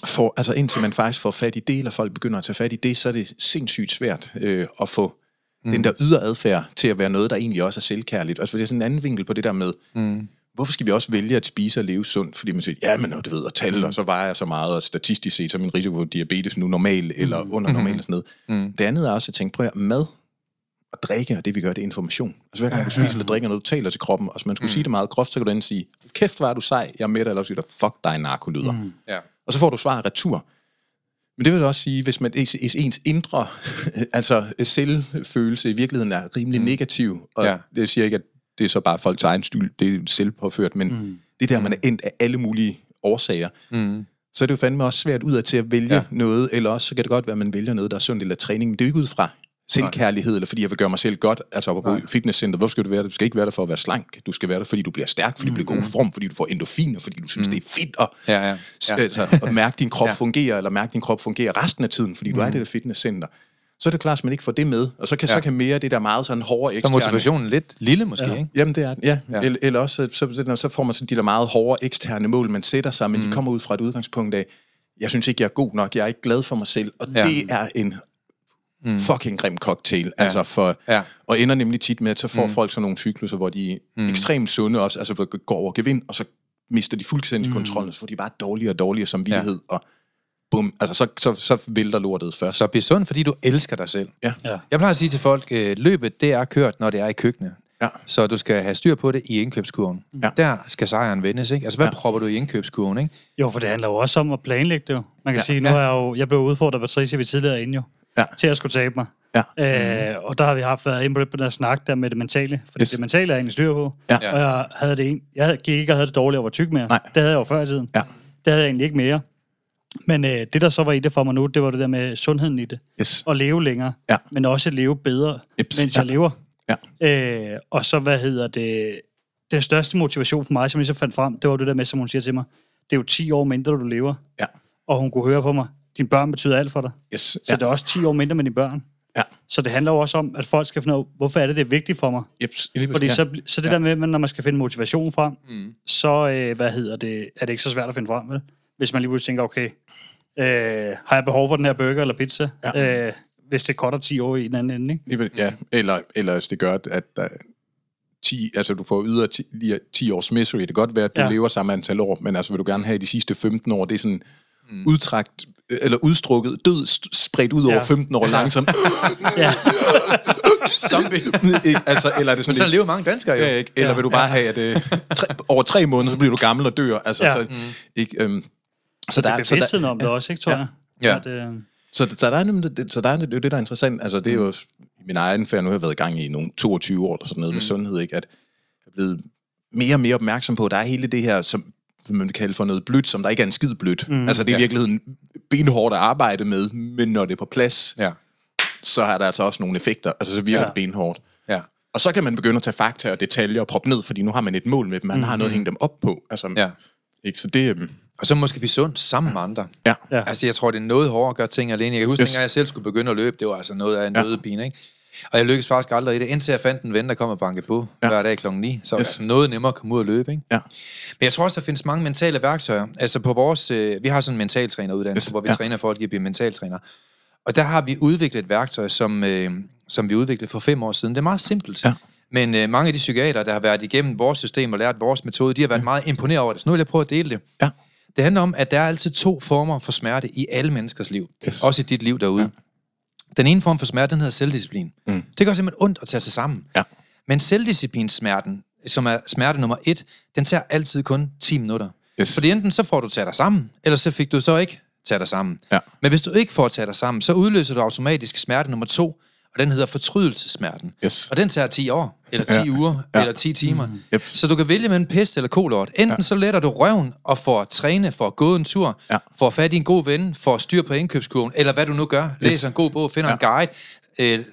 får, altså indtil man faktisk får fat i det, eller folk begynder at tage fat i det, så er det sindssygt svært øh, at få mm. den der ydre adfærd til at være noget, der egentlig også er selvkærligt. Altså, for det er sådan en anden vinkel på det der med, Mm. Hvorfor skal vi også vælge at spise og leve sundt? Fordi man siger, ja, men du ved, at tale, mm. og så vejer jeg så meget, og statistisk set, så er min risiko for diabetes nu normal, eller under normal og sådan noget. Mm. Det andet er også at tænke, prøv at mad og drikke, og det vi gør, det er information. Altså hver gang du spiser eller drikker noget, du taler til kroppen, og hvis man skulle mm. sige det meget groft, så kan du enten sige, kæft, hvor er du sej, jeg er med dig, eller også siger du, fuck dig, narkolyder. Mm. Ja. Og så får du svar retur. Men det vil også sige, hvis man hvis ens indre [LAUGHS] altså selvfølelse i virkeligheden er rimelig mm. negativ, og ja. det siger ikke, at det er så bare folks egen skyld, det er selvpåført, men mm. det der, man er endt af alle mulige årsager, Mm. så er det jo fandme også svært ud af til at vælge Ja. noget, eller også så kan det godt være, at man vælger noget, der er sundt eller træning, men det er jo ikke ud fra selvkærlighed, eller fordi jeg vil gøre mig selv godt, altså op på fitnesscenter, hvorfor skal du være der? Du skal ikke være der for at være slank, du skal være der, fordi du bliver stærk, fordi du bliver god form, fordi du får endorfiner, fordi du synes, det er fedt at, Ja, ja. ja. Altså, at mærke din krop Ja. ja. fungere, eller mærke din krop fungere resten af tiden, fordi du er i det der fitnesscenter. Så er det klart, at man ikke får det med, og så kan, Ja. så kan mere det der meget sådan hårde Så er eksterne... motivationen lidt lille måske, Ja. ikke? Jamen det er den, ja. Ja. Eller, eller også, så, så, så får man sådan de der meget hårde eksterne mål, man sætter sig, men mm. de kommer ud fra et udgangspunkt af, jeg synes ikke, jeg er god nok, jeg er ikke glad for mig selv, og ja. det er en mm. fucking grim cocktail. Ja. Altså for, Ja. Og ender nemlig tit med, at så får mm. folk sådan nogle cykluser, hvor de er mm. ekstremt sunde også, altså går over gevind, og så mister de fuldstændig mm. kontrollen, så får de bare dårligere og dårligere samvittighed, ja. og bum, altså så, så, så vælter lortet først. Så bliv sund, fordi du elsker dig selv. Ja. Ja. Jeg plejer at sige til folk, øh, løbet det er kørt, når det er i køkkenet. Ja. Så du skal have styr på det i indkøbskurven. Ja. Der skal sejren vendes, ikke? Altså, hvad ja. Propper du i indkøbskurven, ikke? Jo, for det handler jo også om at planlægge det jo. Man kan Ja. sige, nu Ja. er jeg jo, jeg blev udfordret af Patricia ved tidligere inden jo, Ja. til at skulle tabe mig. Ja. Øh, og der har vi haft været inde på det på den snak der med det mentale, fordi yes. Det mentale er jeg egentlig styr på. Ja. Og jeg havde det en, jeg gik ikke og havde det dårligt og var tyk mere. Nej. Det havde jeg jo før i tiden. Ja. Det havde jeg egentlig ikke mere. Men øh, det, der så var i det for mig nu, det var det der med sundheden i det. Yes. At leve længere, Ja. men også at leve bedre, Jeps. mens Ja. jeg lever. Ja. Øh, og så, hvad hedder det, den største motivation for mig, som jeg så fandt frem, det var det der med, som hun siger til mig, det er jo 10 år mindre, du lever. Ja. Og hun kunne høre på mig, dine børn betyder alt for dig. Yes. Så Ja. det er også 10 år mindre med dine børn. Ja. Så det handler jo også om, at folk skal finde ud af, hvorfor er det, det er vigtigt for mig. Jeps. Fordi ja. så, så det Ja. der med, når man skal finde motivation frem, mm. så øh, hvad hedder det, er det ikke så svært at finde frem, vel? Hvis man lige pludselig tænker, okay, øh, har jeg behov for den her burger eller pizza? Ja. Øh, hvis det koster 10 år i den anden ende, ikke? Lige, ja, eller, eller hvis det gør, at der 10, altså du får yder 10, lige 10 års misery. Det kan godt være, at du Ja. lever samme antal år, men altså vil du gerne have de sidste 15 år, det er sådan mm. udtrakt, eller udstrukket, død spredt ud over Ja. 15 år langsomt. [LAUGHS] Ja. Zombie. altså, eller er det Men sådan så lidt, lever mange danskere jo. ja, ikke? Eller Ja. vil du bare have, at øh, tre, over tre måneder, så bliver du gammel og dør? Altså, Ja. så, ikke, øhm, så, Så det der, er der, bevidstheden om det også, ikke, tror jeg? Ja. At, øh, så, så der er nemlig det, så der er det, det er jo det, der er interessant. Altså, det er jo i min egen færd, nu har jeg været i gang i nogle 22 år, eller sådan noget mm. med sundhed, ikke? at jeg er blevet mere og mere opmærksom på, at der er hele det her, som som man vil kalde for noget blødt, som der ikke er en skid blødt. Mm. Altså, det er i Ja. virkeligheden benhårdt at arbejde med, men når det er på plads, Ja. så er der altså også nogle effekter. Altså, så virker Ja. det benhårdt. Ja. Og så kan man begynde at tage fakta og detaljer og proppe ned, fordi nu har man et mål med dem. Man har noget at hænge dem op på. Altså, Ja. ikke? Så det... Og så måske blive sund sammen med andre. Ja. Ja. Altså, jeg tror, det er noget hårdere at gøre ting alene. Jeg kan huske, Yes. dengang jeg selv skulle begynde at løbe, det var altså noget af en Ja. nødepine, ikke? Og jeg lykkedes faktisk aldrig i det, indtil jeg fandt en ven, der kom og bankede på Ja. hver dag klokken 9. Så var Yes. det altså noget nemmere at komme ud og løbe, ikke? Ja. Men jeg tror også, der findes mange mentale værktøjer. Altså på vores... Øh, vi har sådan en mentaltræneruddannelse, Yes. hvor vi ja. træner folk i at blive mentaltræner. Og der har vi udviklet et værktøj, som, øh, som vi udviklede for fem år siden. Det er meget simpelt. Ja. Men øh, mange af de psykiater, der har været igennem vores system og lært vores metode, de har været ja. meget imponeret over det. Så nu vil jeg prøve at dele det. Ja. Det handler om, at der er altid to former for smerte i alle menneskers liv. Yes. Også i dit liv derude. Ja. Den ene form for smerte, den hedder selvdisciplin. Mm. Det gør simpelthen ondt at tage sig sammen. Ja. Men selvdisciplinsmerten, som er smerte nummer et, den tager altid kun 10 minutter. Yes. Fordi enten så får du taget dig sammen, eller så fik du så ikke taget dig sammen. Ja. Men hvis du ikke får taget dig sammen, så udløser du automatisk smerte nummer to, og den hedder fortrydelsesmerten. Yes. Og den tager 10 år, eller 10 Ja. ja. uger, Ja. ja. eller 10 timer. Mm. Yep. Så du kan vælge mellem pest eller kolort. Enten ja. så letter du røven og får træne, for at gå en tur, Ja. får fat i en god ven, får styr på indkøbskurven, eller hvad du nu gør. Læser en god bog, finder Ja. ja. en guide, øh,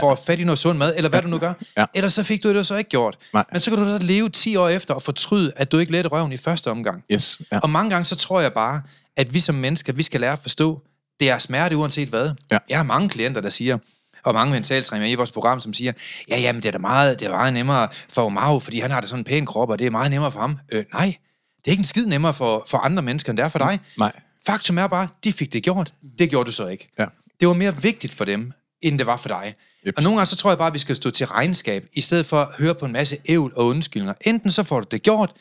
får fat i noget sund mad, eller hvad du nu gør. Ja. Ellers så fik du det så ikke gjort. Nej. Men så kan du da leve 10 år efter og fortryde, at du ikke lette røven i første omgang. Yes. Ja. Og mange gange så tror jeg bare, at vi som mennesker, vi skal lære at forstå, det er smerte uanset hvad. Ja. Jeg har mange klienter, der siger, og mange mentaltrænere i vores program, som siger, ja, jamen, det er da meget, det er meget nemmere for Omar, fordi han har da sådan en pæn krop, og det er meget nemmere for ham. Øh, nej, det er ikke en skid nemmere for, for andre mennesker, end det er for dig. Nej. Faktum er bare, de fik det gjort. Det gjorde du så ikke. Ja. Det var mere vigtigt for dem, end det var for dig. Yep. Og nogle gange så tror jeg bare, at vi skal stå til regnskab, i stedet for at høre på en masse ævl og undskyldninger. Enten så får du det gjort,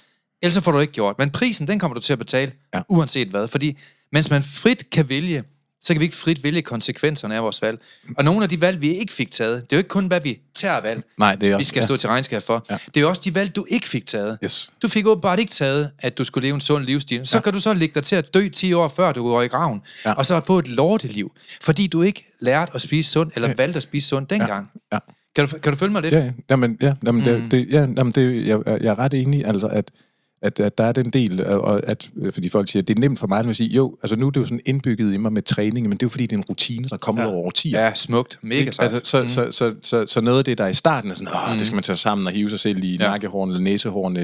eller så får du ikke gjort. Men prisen, den kommer du til at betale, ja. uanset hvad. Fordi mens man frit kan vælge, så kan vi ikke frit vælge konsekvenserne af vores valg. Og nogle af de valg, vi ikke fik taget, det er jo ikke kun, hvad vi tager valg, Nej, det er vi skal stå til regnskab for. Ja. Ja. Det er jo også de valg, du ikke fik taget. Yes. Du fik åbenbart ikke taget, at du skulle leve en sund livsstil. Så ja. kan du så lægge dig til at dø 10 år før du går i graven. Ja. Ja. Og så få et lorteliv. Fordi du ikke lærte at spise sundt, eller ja. valgte at spise sundt dengang. Ja. Kan, du, kan du følge mig lidt? Ja, ja. jamen, ja, jamen, mm. det, det, ja, jamen, det, jeg, jeg er ret enig, altså, at, at, at der er den del, og- at, fordi folk siger, det er nemt for mig at sige, jo, altså nu er det jo sådan indbygget i mig med træning, men det er jo fordi, det er en rutine, der kommer ja. over årtier. Ja, smukt. Mega sejt. Altså, så, mm. så, så, så, så noget af det, der er i starten er sådan, åh, mm. det skal man tage sammen og hive sig selv i ja. Ja. nakkehårene, eller næsehårene,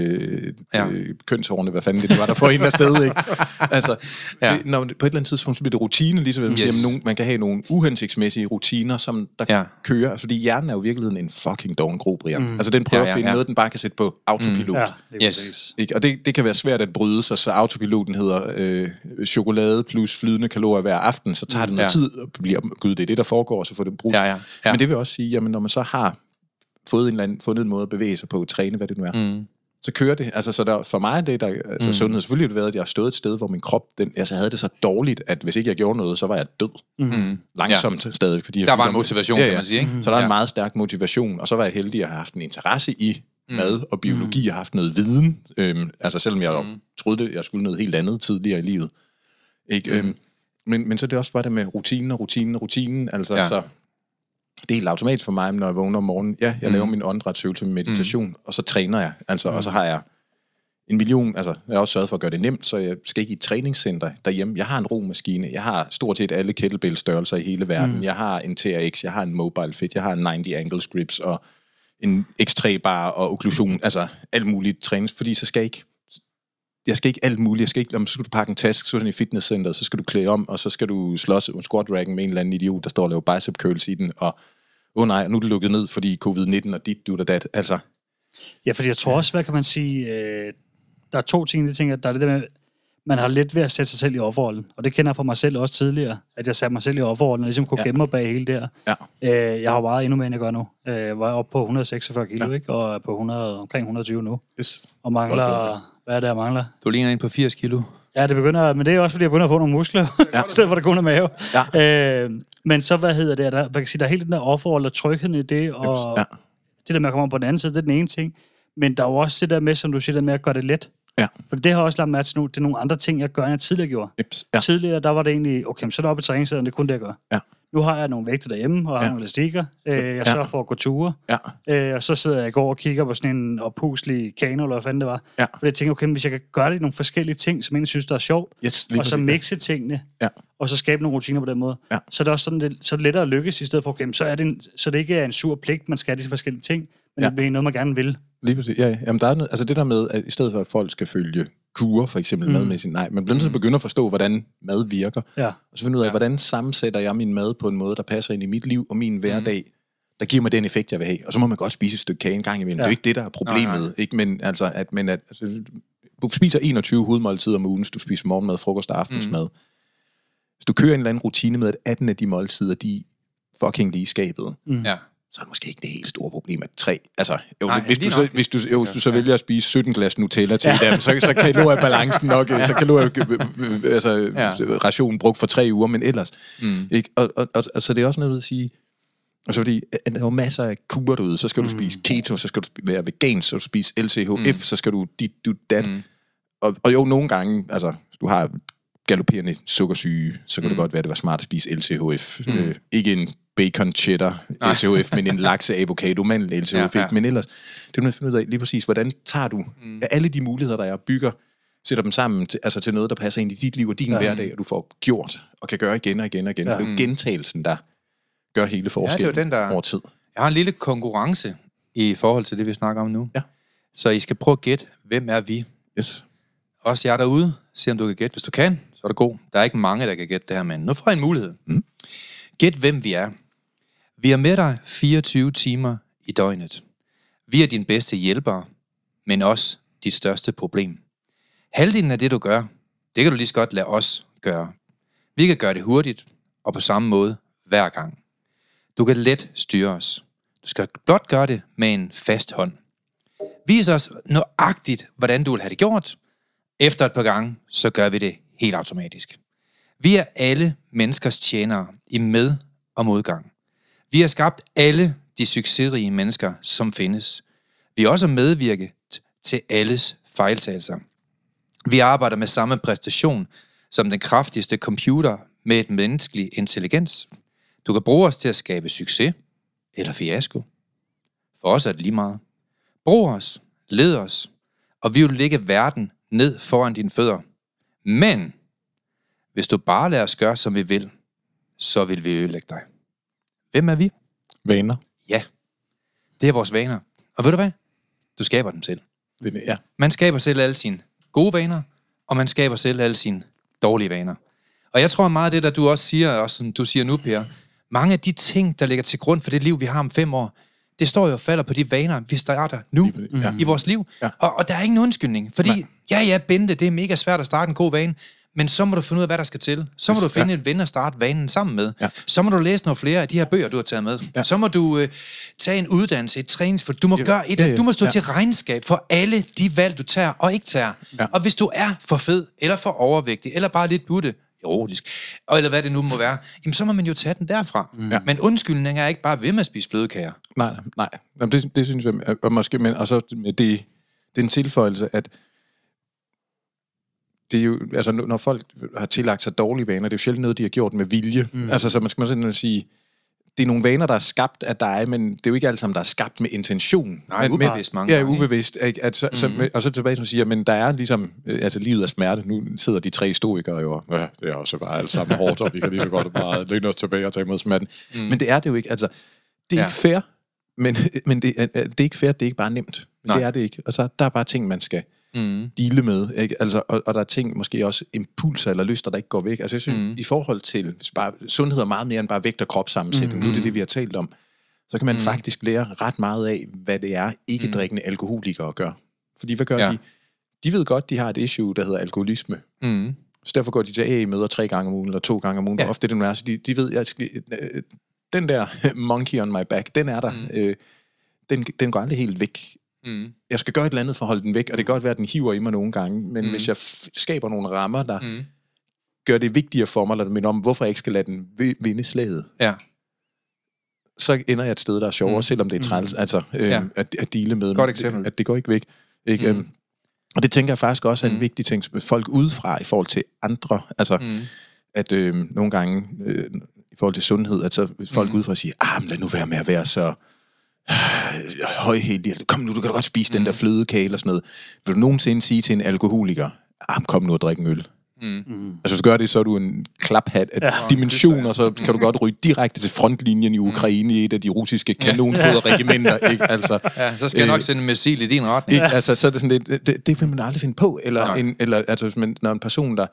Ja. ja. øh, kønshårene, hvad fanden det nu var, der får en af sted, ikke? [LAUGHS] Altså, ja. Ja. det, når, på et eller andet tidspunkt så bliver det rutine, ligesom man, yes. siger, Yes. nogen, man kan have nogle uhensigtsmæssige rutiner, som der ja. Ja. kører, fordi hjernen er jo virkeligheden en fucking doven gro, Brian. Mm. Altså, den prøver ja, Ja, ja, ja, at finde ja. noget, den bare kan sætte på autopilot. Ja, Mm. lige Yes. præcis. Ikke? Og det, det kan være svært at bryde sig, så autopiloten hedder øh, chokolade plus flydende kalorier hver aften, så tager det noget ja. Ja. tid at blive, gud, det er det, der foregår, og så får det brug. Ja, ja, ja. Men det vil også sige, jamen når man så har fået en eller anden, fundet en måde at bevæge sig på, træne, hvad det nu er, mm. så kører det. Altså, så der, for mig er det, der, altså mm. sundhed selvfølgelig har det været, at jeg har stået et sted, hvor min krop, den, altså havde det så dårligt, at hvis ikke jeg gjorde noget, så var jeg død. Mm. Langsomt ja. stadig. Fordi jeg Der var en motivation, kan man sige, ikke? Så der er en Ja. meget stærk motivation, og så var jeg heldig at have haft en interesse i mad og biologi, og haft noget viden. Øhm, altså selvom jeg mm. troede, det, jeg skulle noget helt andet tidligere i livet. Ikke? Mm. Øhm, men, men så er det også bare det med rutinen og rutinen og rutinen. Altså, ja. Så det er helt automatisk for mig, når jeg vågner om morgenen. Ja, jeg mm. laver min åndedrætsøvelse med meditation, mm. og så træner jeg. Altså, mm. Og så har jeg en million, altså jeg har også sørget for at gøre det nemt, så jeg skal ikke i et træningscenter derhjemme. Jeg har en romaskine, jeg har stort set alle kettlebell-størrelser i hele verden. Mm. Jeg har en TRX, jeg har en Mobile Fit, jeg har en 90 angle grips, og en X3-bar og okklusion, altså alt muligt trænings, fordi så skal jeg ikke jeg skal ikke alt muligt. Jeg skal ikke, om så skal du pakke en taske, så er den i fitnesscenteret, så skal du klæde om, og så skal du slås en squat racken med en eller anden idiot, der står og laver bicep curls i den, og åh oh nej, nu er det lukket ned, fordi covid-19 og dit, du og dat. Altså, Ja, fordi jeg tror også, hvad kan man sige, øh, der er to ting, jeg tænker, der er det der med, man har let ved at sætte sig selv i offerrollen, og det kender jeg fra mig selv også tidligere, at jeg satte mig selv i offerrollen, og ligesom kunne Ja. gemme mig bag hele der. ja, Øh, jeg har vejet endnu mere, end jeg gør nu. Øh, jeg var oppe på 146 kilo, ja. ikke? og er på 100, omkring 120 nu. yes. Og mangler, Godt hvad er det, jeg mangler? Du ligner en på 80 kilo. Ja, det begynder, men det er også, fordi jeg begynder at få nogle muskler, ja. [LAUGHS] i stedet for, at det kun er mave. Ja. Øh, men så, hvad hedder det, der, hvad kan sige, der er hele den der offerrolle og trygheden i det, og Ja. det der med at komme om på den anden side, det er den ene ting. Men der er jo også det der med, som du siger, det med at gøre det let. Ja. For det har jeg også lagt mærke til nu, det er nogle andre ting, jeg gør, end jeg tidligere gjorde. Ja. Tidligere, der var det egentlig, okay, så er det oppe i træningscenteret, det er kun det, jeg gør. Ja. Nu har jeg nogle vægte derhjemme, og har Ja. nogle elastikker. Øh, jeg Ja. sørger for at gå ture. Ja. Øh, og så sidder jeg i går og kigger på sådan en oppuslig kano, eller hvad fanden det var. Ja. For jeg tænker, okay, hvis jeg kan gøre det i nogle forskellige ting, som jeg synes, der er sjovt, Yes, og så mixe tingene, Ja. og så skabe nogle rutiner på den måde. Ja. Så er det også sådan, det, så er det lettere at lykkes, i stedet for, okay, så, er det en, så det ikke er en sur pligt, man skal have disse forskellige ting, men ja. det bliver noget, man gerne vil. Lige præcis. Ja, ja. jamen, der er noget, altså det der med, at i stedet for, at folk skal følge kurer, for eksempel mm. madmæssigt, nej, man bliver nødt til at begynde at forstå, hvordan mad virker. Ja. Og så finde ud af, ja. hvordan sammensætter jeg min mad på en måde, der passer ind i mit liv og min hverdag, der giver mig den effekt, jeg vil have. Og så må man godt spise et stykke kage en gang imellem. Ja. Det er jo ikke det, der er problemet. Nej, nej. Ikke? Men, altså, at, men at, altså, du spiser 21 hovedmåltider om ugen, så du spiser morgenmad, frokost og aftensmad. Mm. Hvis du kører en eller anden rutine med, at 18 af de måltider, de fucking lige skabet, Ja. Så er det måske ikke det helt store problem, at tre... Altså, jo, Nej, hvis, du så, hvis, du, jo, hvis du så vælger at spise 17 glas Nutella til ja. dem, så, så kan nu er balancen nok... [LAUGHS] Så kan nu er altså, Ja. ja. rationen brugt for tre uger, men ellers... Mm. Ikke? Og, og, og, og, så det er også noget at sige... Altså fordi, der er jo masser af kurer derude, så skal du spise keto, så skal du være vegan, så skal du spise LCHF, mm. så skal du dit, du, dat. Mm. Og, og jo, nogle gange, altså, du har galopperende sukkersyge, så kan mm. det godt være, at det var smart at spise LCHF. Mm. Øh, ikke en bacon cheddar LCHF, men en lakse avocado mandel LCHF. Ja, Ja, ja. ja. Men ellers, det er at finde ud af lige præcis, hvordan tager du mm. alle de muligheder, der er, bygger, sætter dem sammen til, altså til noget, der passer ind i dit liv og din ja. hverdag, og du får gjort, og kan gøre igen og igen og igen. Ja. For det er jo gentagelsen, der gør hele forskellen den, der- over tid. Jeg har en lille konkurrence i forhold til det, vi snakker om nu. Ja. Så I skal prøve at gætte, hvem er vi? Yes. Også jer derude, se om du kan gætte. Hvis du kan, så er det god. Der er ikke mange, der kan gætte det her, men nu får I en mulighed. Mm. Gæt, hvem vi er. Vi er med dig 24 timer i døgnet. Vi er din bedste hjælpere, men også dit største problem. Halvdelen af det, du gør, det kan du lige så godt lade os gøre. Vi kan gøre det hurtigt, og på samme måde hver gang. Du kan let styre os. Du skal blot gøre det med en fast hånd. Vis os nøjagtigt, hvordan du vil have det gjort. Efter et par gange, så gør vi det helt automatisk. Vi er alle menneskers tjenere i med- og modgang. Vi har skabt alle de succesrige mennesker, som findes. Vi er også medvirket til alles fejltagelser. Vi arbejder med samme præstation som den kraftigste computer med et menneskelig intelligens. Du kan bruge os til at skabe succes eller fiasko. For os er det lige meget. Brug os, led os, og vi vil lægge verden ned foran dine fødder. Men hvis du bare lader os gøre, som vi vil, så vil vi ødelægge dig. Hvem er vi? Vaner. Ja, det er vores vaner. Og ved du hvad? Du skaber dem selv. Det, er- ja. Man skaber selv alle sine gode vaner, og man skaber selv alle sine dårlige vaner. Og jeg tror meget af det, der du også siger, også som du siger nu, Per, mange af de ting, der ligger til grund for det liv, vi har om fem år, det står jo og falder på de vaner, vi starter nu Ja. i vores liv. Ja. Og, og der er ingen undskyldning, fordi, Nej. ja, ja, Bente, det er mega svært at starte en god vane, men så må du finde ud af, hvad der skal til. Så må du finde en ven at starte vanen sammen med. Ja. Så må du læse nogle flere af de her bøger, du har taget med. Ja. Så må du øh, tage en uddannelse, et træningsfor. Du må Ja, gøre et, ja, ja, du må stå ja. til regnskab for alle de valg, du tager og ikke tager. Ja. Og hvis du er for fed, eller for overvægtig, eller bare lidt butte, erotisk, og eller hvad det nu må være, jamen så må man jo tage den derfra. Ja. Men undskyldning er ikke bare ved med at spise flødekager. Nej, nej, nej. Jamen, det, det synes jeg, og måske, men, og så med det, den tilføjelse, at det er jo, altså når folk har tillagt sig dårlige vaner, det er jo sjældent noget, de har gjort med vilje. Mm. Altså, så man skal sådan sige, det er nogle vaner, der er skabt af dig, men det er jo ikke alt sammen, der er skabt med intention. Nej, men, ubevidst mange Ja, ubevidst. Ikke? At, så, mm. så, og så tilbage, som siger, men der er ligesom, øh, altså livet er smerte. Nu sidder de tre stoikere jo, og, ja, det er også bare alt sammen hårdt, og vi kan lige så godt bare lægge os tilbage og tage imod smerten. Mm. Men det er det jo ikke. Altså, det er Ja. ikke fair, men, [LAUGHS] men det, er, det er ikke fair, det er ikke bare nemt. Men Nej. det er det ikke. Og så der er bare ting, man skal Mm. dele med. Ikke? Altså, og, og der er ting, måske også impulser eller lyster, der ikke går væk. Altså jeg synes, mm. i forhold til bare, sundhed er meget mere end bare vægt og kropssammensætning. Mm. Nu er det det, vi har talt om. Så kan man mm. faktisk lære ret meget af, hvad det er, ikke drikkende alkoholikere gør. Fordi hvad gør Ja. de? De ved godt, de har et issue, der hedder alkoholisme. Mm. Så derfor går de til AA-møder tre gange om ugen, eller to gange om ugen, Ja. ofte det nu er. Så de, de ved, jeg skal, øh, den der [LAUGHS] monkey on my back, den er der. Mm. Øh, den, den går aldrig helt væk. Mm. Jeg skal gøre et eller andet for at holde den væk, og det kan godt være, at den hiver i mig nogle gange, men mm. hvis jeg skaber nogle rammer, der Mm. mm. gør det vigtigere for mig, eller minder om, hvorfor jeg ikke skal lade den vi- vinde slaget, Ja. så ender jeg et sted, der er sjovere, mm. selvom det er træls, altså øh, Ja. at, at dele med. Godt eksempel. Det, at det går ikke væk. Ikke? Mm. Mm. Og det tænker jeg faktisk også er en Mm. vigtig ting, folk udefra i forhold til andre. Altså, Mm. at øh, nogle gange øh, i forhold til sundhed, at så folk Mm. mm. udefra siger, ah, men lad nu være med at være så øh, højhældig. Kom nu, du kan da godt spise mm. den der flødekage eller sådan noget. Vil du nogensinde sige til en alkoholiker, ah, kom nu og drik en øl? Mm. Altså, hvis du gør det, så er du en klaphat af ja. dimensioner, så kan du godt ryge direkte til frontlinjen i Ukraine i et af de russiske kanonfoderregimenter, [LAUGHS] ikke? Altså, Ja, så skal jeg nok øh, sende en missil i din retning. ikke? Altså, så er det sådan lidt, det, det vil man aldrig finde på. Eller, Nej. en, eller altså, hvis man, når en person, der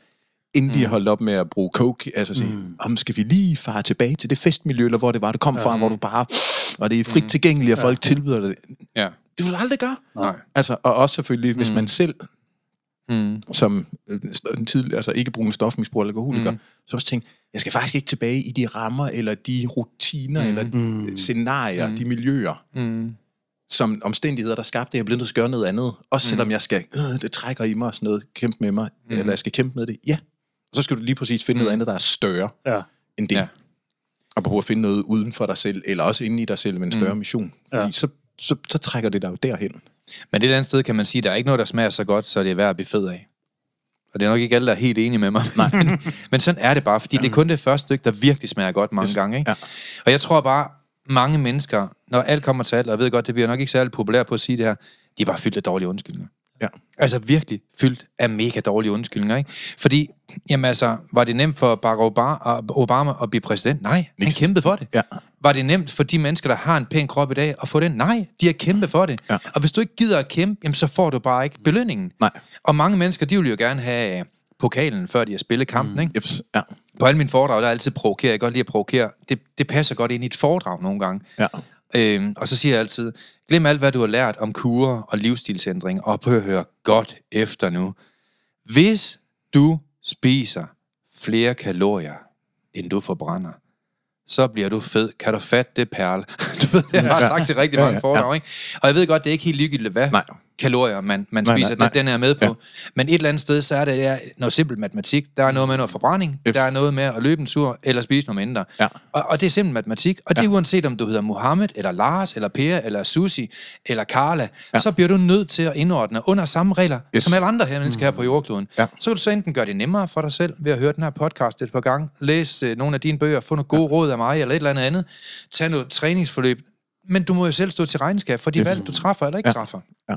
inden de har holdt op med at bruge coke, altså sige, mm. om skal vi lige fare tilbage til det festmiljø, eller hvor det var, det kom fra, hvor du bare, og det er frit tilgængeligt, og folk tilbyder det. Ja. Det vil du aldrig gøre. Nej. Altså, og også selvfølgelig, hvis man selv, Mm. som øh, en tidlig, altså ikke brugende stofmisbrug eller alkoholiker, mm. så også tænke, jeg skal faktisk ikke tilbage i de rammer, eller de rutiner, mm. eller de mm. scenarier, mm. de miljøer, Mm. som omstændigheder, der skabte, jeg er blevet nødt til at gøre noget andet. Også Mm. selvom jeg skal, øh, det trækker i mig og sådan noget, kæmpe med mig, mm. eller jeg skal kæmpe med det. Ja. Og så skal du lige præcis finde mm. noget andet, der er større Ja. end det. Ja. Ja. Og prøve at finde noget uden for dig selv, eller også inde i dig selv med en større mm. mission. Fordi Ja. så, så, så trækker det dig jo derhen. Men et andet sted kan man sige, at der er ikke noget, der smager så godt, så det er værd at blive fed af. Og det er nok ikke alle, der er helt enige med mig. Nej. [LAUGHS] men, men sådan er det bare, fordi det er kun det første stykke, der virkelig smager godt mange Yes. gange. Ikke? Ja. Og jeg tror bare, mange mennesker, når alt kommer til alt, og jeg ved godt, det bliver nok ikke særlig populært på at sige det her, de er bare fyldt af dårlige undskyldninger. Ja. Altså virkelig fyldt af mega dårlige undskyldninger, ikke? Fordi, jamen altså, var det nemt for Barack Obama, at blive præsident? Nej, han Niks. kæmpede for det. Ja. Var det nemt for de mennesker, der har en pæn krop i dag, at få den? Nej, de har kæmpet for det. Ja. Og hvis du ikke gider at kæmpe, jamen, så får du bare ikke belønningen. Nej. Og mange mennesker, de vil jo gerne have øh, pokalen, før de har spillet kampen, mm. ikke? Jeps. Ja. På alle mine foredrag, der er altid provokeret. Jeg kan godt lide at provokere. Det, det passer godt ind i et foredrag nogle gange. Ja. Øhm, og så siger jeg altid, glem alt, hvad du har lært om kurer og livsstilsændring, og prøv at høre godt efter nu. Hvis du spiser flere kalorier, end du forbrænder, så bliver du fed. Kan du fatte det, Perle? [LAUGHS] [LAUGHS] Du ved, det har jeg bare sagt til rigtig Ja, mange ja, foredrag, ikke? Og jeg ved godt, det er ikke helt ligegyldigt, hvad Nej. kalorier man, man Nej, spiser. nej, nej. Den, den er med på. Ja. Men et eller andet sted, så er det der noget simpelt matematik. Der er noget med noget forbrænding. Yep. Der er noget med at løbe en tur, eller spise noget mindre. Ja. Og, og det er simpel matematik. Og det er uanset om du hedder Mohammed, eller Lars, eller Per, eller Susi, eller Carla, ja. så bliver du nødt til at indordne under samme regler, yes. Som alle andre her mennesker her på jordkloden. Ja. Så kan du så enten gøre det nemmere for dig selv, ved at høre den her podcast et par gange, læse øh, nogle af dine bøger, få nogle gode ja. råd af mig, eller et eller andet andet, tage noget træningsforløb. Men du må jo selv stå til regnskab for de valg, du træffer eller ikke Ja. træffer. Ja.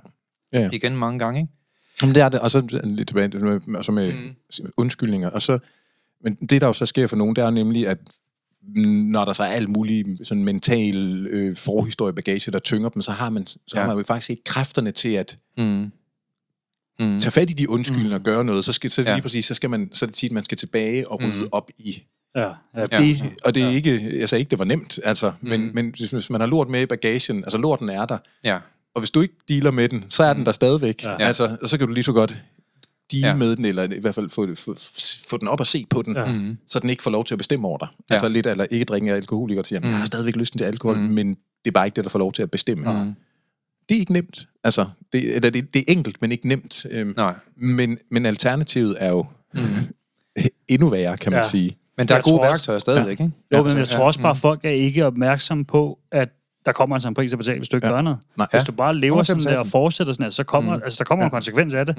Ja, ja. Igen mange gange, ikke? Jamen, det er det. Og så lidt tilbage med, altså med mm. undskyldninger. Og så, men det, der jo så sker for nogen, det er nemlig, at mm, når der så er alt muligt sådan mental øh, forhistoriebagage, der tynger dem, så har man, så Ja. har man jo faktisk ikke kræfterne til at Mm. Mm. tage fat i de undskyldninger og gøre noget. Så, skal, så, Ja. lige præcis, så, skal man, så er det tit, man skal tilbage og rydde Mm. mm. op i Ja, ja, Ja. Ja. Det, og det er ikke, jeg sagde ikke, det var nemt, altså, men, Mm. men hvis, hvis man har lort med i bagagen, altså lorten er der, Ja. og hvis du ikke dealer med den, så er den der stadigvæk. Ja. Ja. Altså, og så kan du lige så godt deal Ja. ja. med den, eller i hvert fald få, få, få den op og se på den, Ja. ja. Mm. så den ikke får lov til at bestemme over dig. Ja. Ja. Altså lidt, eller ikke drikke af alkoholikere, der siger, mm. jeg har stadigvæk lysten til alkohol, Mm. mm. men det er bare ikke det, der får lov til at bestemme. Mm. Det er ikke nemt. Altså, det, eller det, det er enkelt, men ikke nemt. Øhm, Nej. men, men alternativet er jo mm. [LAUGHS] endnu værre, kan man Ja. ja. sige. Men der er Jeg gode tror også- værktøjer stadigvæk, ikke? Jo, men jeg tror også bare, at folk er ikke opmærksomme på, at der kommer altså en pris at betale, hvis du ikke Ja. gør noget. Nej. Hvis Ja. du bare lever sådan der og fortsætter sådan her, så kommer, mm. altså, der kommer ja. en konsekvens af det.